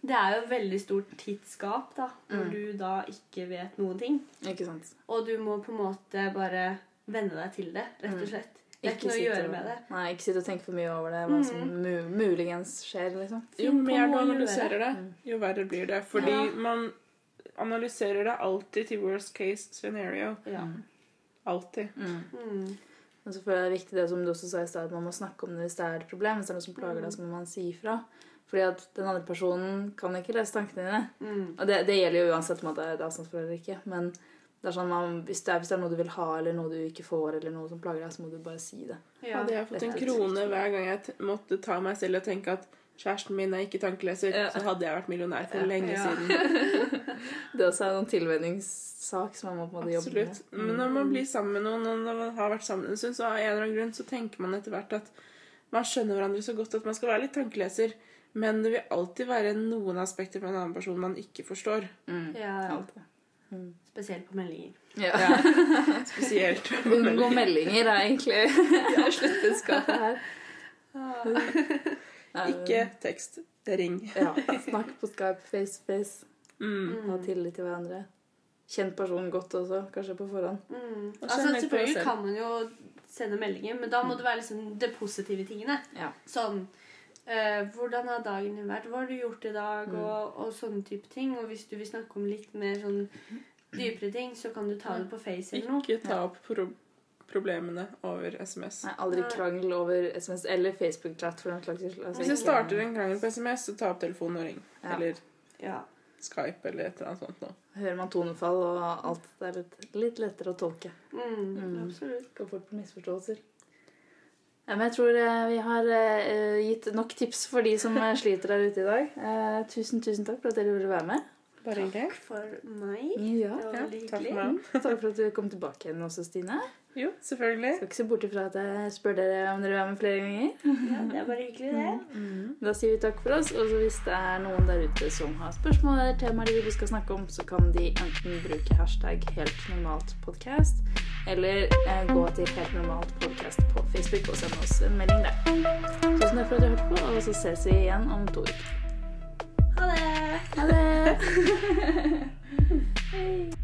det er jo veldig stort tidsgap, da, når Mm. du da ikke vet noen ting. Ikke sant. Og du må på en måte bare venne deg til det, rett Mm. og slett. Det er ikke noe å gjøre og- med det. Nei, ikke sitte og tenke for mye over det, hva som Mm. mu muligens skjer, liksom. Jo mer du analyserer det, Mm. jo verre blir det. Fordi Ja. man analyserer det alltid til worst case scenario. Ja. Mm. Alltid. Mm. Mm. Men så føler jeg det er viktig det som du også sa i stad, at man må snakke om det hvis det er et problem. Hvis det er noe som plager deg, så må man si ifra. Fordi at den andre personen kan ikke lese tankene dine. Mm. Og det, det gjelder jo uansett om det er avstandsforhold eller ikke. Men det er sånn man, hvis, det er, hvis det er noe du vil ha, eller noe du ikke får, eller noe som plager deg, så må du bare si det. Ja. Hadde jeg fått en krone hver gang jeg t måtte ta meg selv og tenke at kjæresten min er ikke tankeleser, Ja. så hadde jeg vært millionær for Ja. lenge Ja. siden. Det også er en tilvenningssak som man må på en måte jobbe med. Absolutt. Men når man blir sammen med noen, og når man har vært sammen en stund, så av en eller annen grunn så tenker man etter hvert at man skjønner hverandre så godt at man skal være litt tankeleser. Men det vil alltid være noen aspekter fra en annen person man ikke forstår. Mm. Ja, ja. Alltid. Mm. Spesielt på meldinger. Ja. Spesielt. Unngå meldinger er egentlig sluttbudskapet her. Nei, Ikke tekst. Ring. Ja, Snakk på Skype face to face. Mm. Ha tillit til hverandre. Kjenn personen godt også, kanskje på forhånd. Mm. Altså, på selvfølgelig selv. kan man jo sende meldinger, men da må det være liksom det positive tingene. Ja. Sånn uh, Hvordan har dagen din vært? Hva har du gjort i dag? Mm. Og, og sånne type ting. Og hvis du vil snakke om litt mer sånn dypere ting, så kan du ta det på Face eller noe. Ikke ta opp pro problemene over SMS. Nei, aldri krangel over SMS eller Facebook-chat. Altså, Hvis jeg starter en krangel på SMS, så ta opp telefonen og ring. Ja. Eller Ja. Skype eller et eller annet sånt noe. Hører man tonefall og alt. Det er litt, litt lettere å tolke. Mm, Mm. Absolutt. Kan fort på misforståelser. Ja, men jeg tror eh, vi har eh, gitt nok tips for de som eh, sliter der ute i dag. Eh, tusen, tusen takk for at dere ville være med. Bare hyggelig. Takk for meg. Ja. Det var Ja, veldig takk hyggelig. for. Takk for at du kom tilbake igjen også, Stine. Jo, selvfølgelig. Skal ikke se bort ifra at jeg spør dere om dere vil være med flere ganger. Ja, det er bare hyggelig, det. Da sier vi takk for oss. Og hvis det er noen der ute som har spørsmål eller temaer de vil vi skal snakke om, så kan de enten bruke hashtag helt normalt podcast, eller eh, gå til helt normalt podcast på Facebook og sende oss en melding der. Tusen takk for at du hørte på, og så ses vi igjen om to uker. Ha det! Ha det!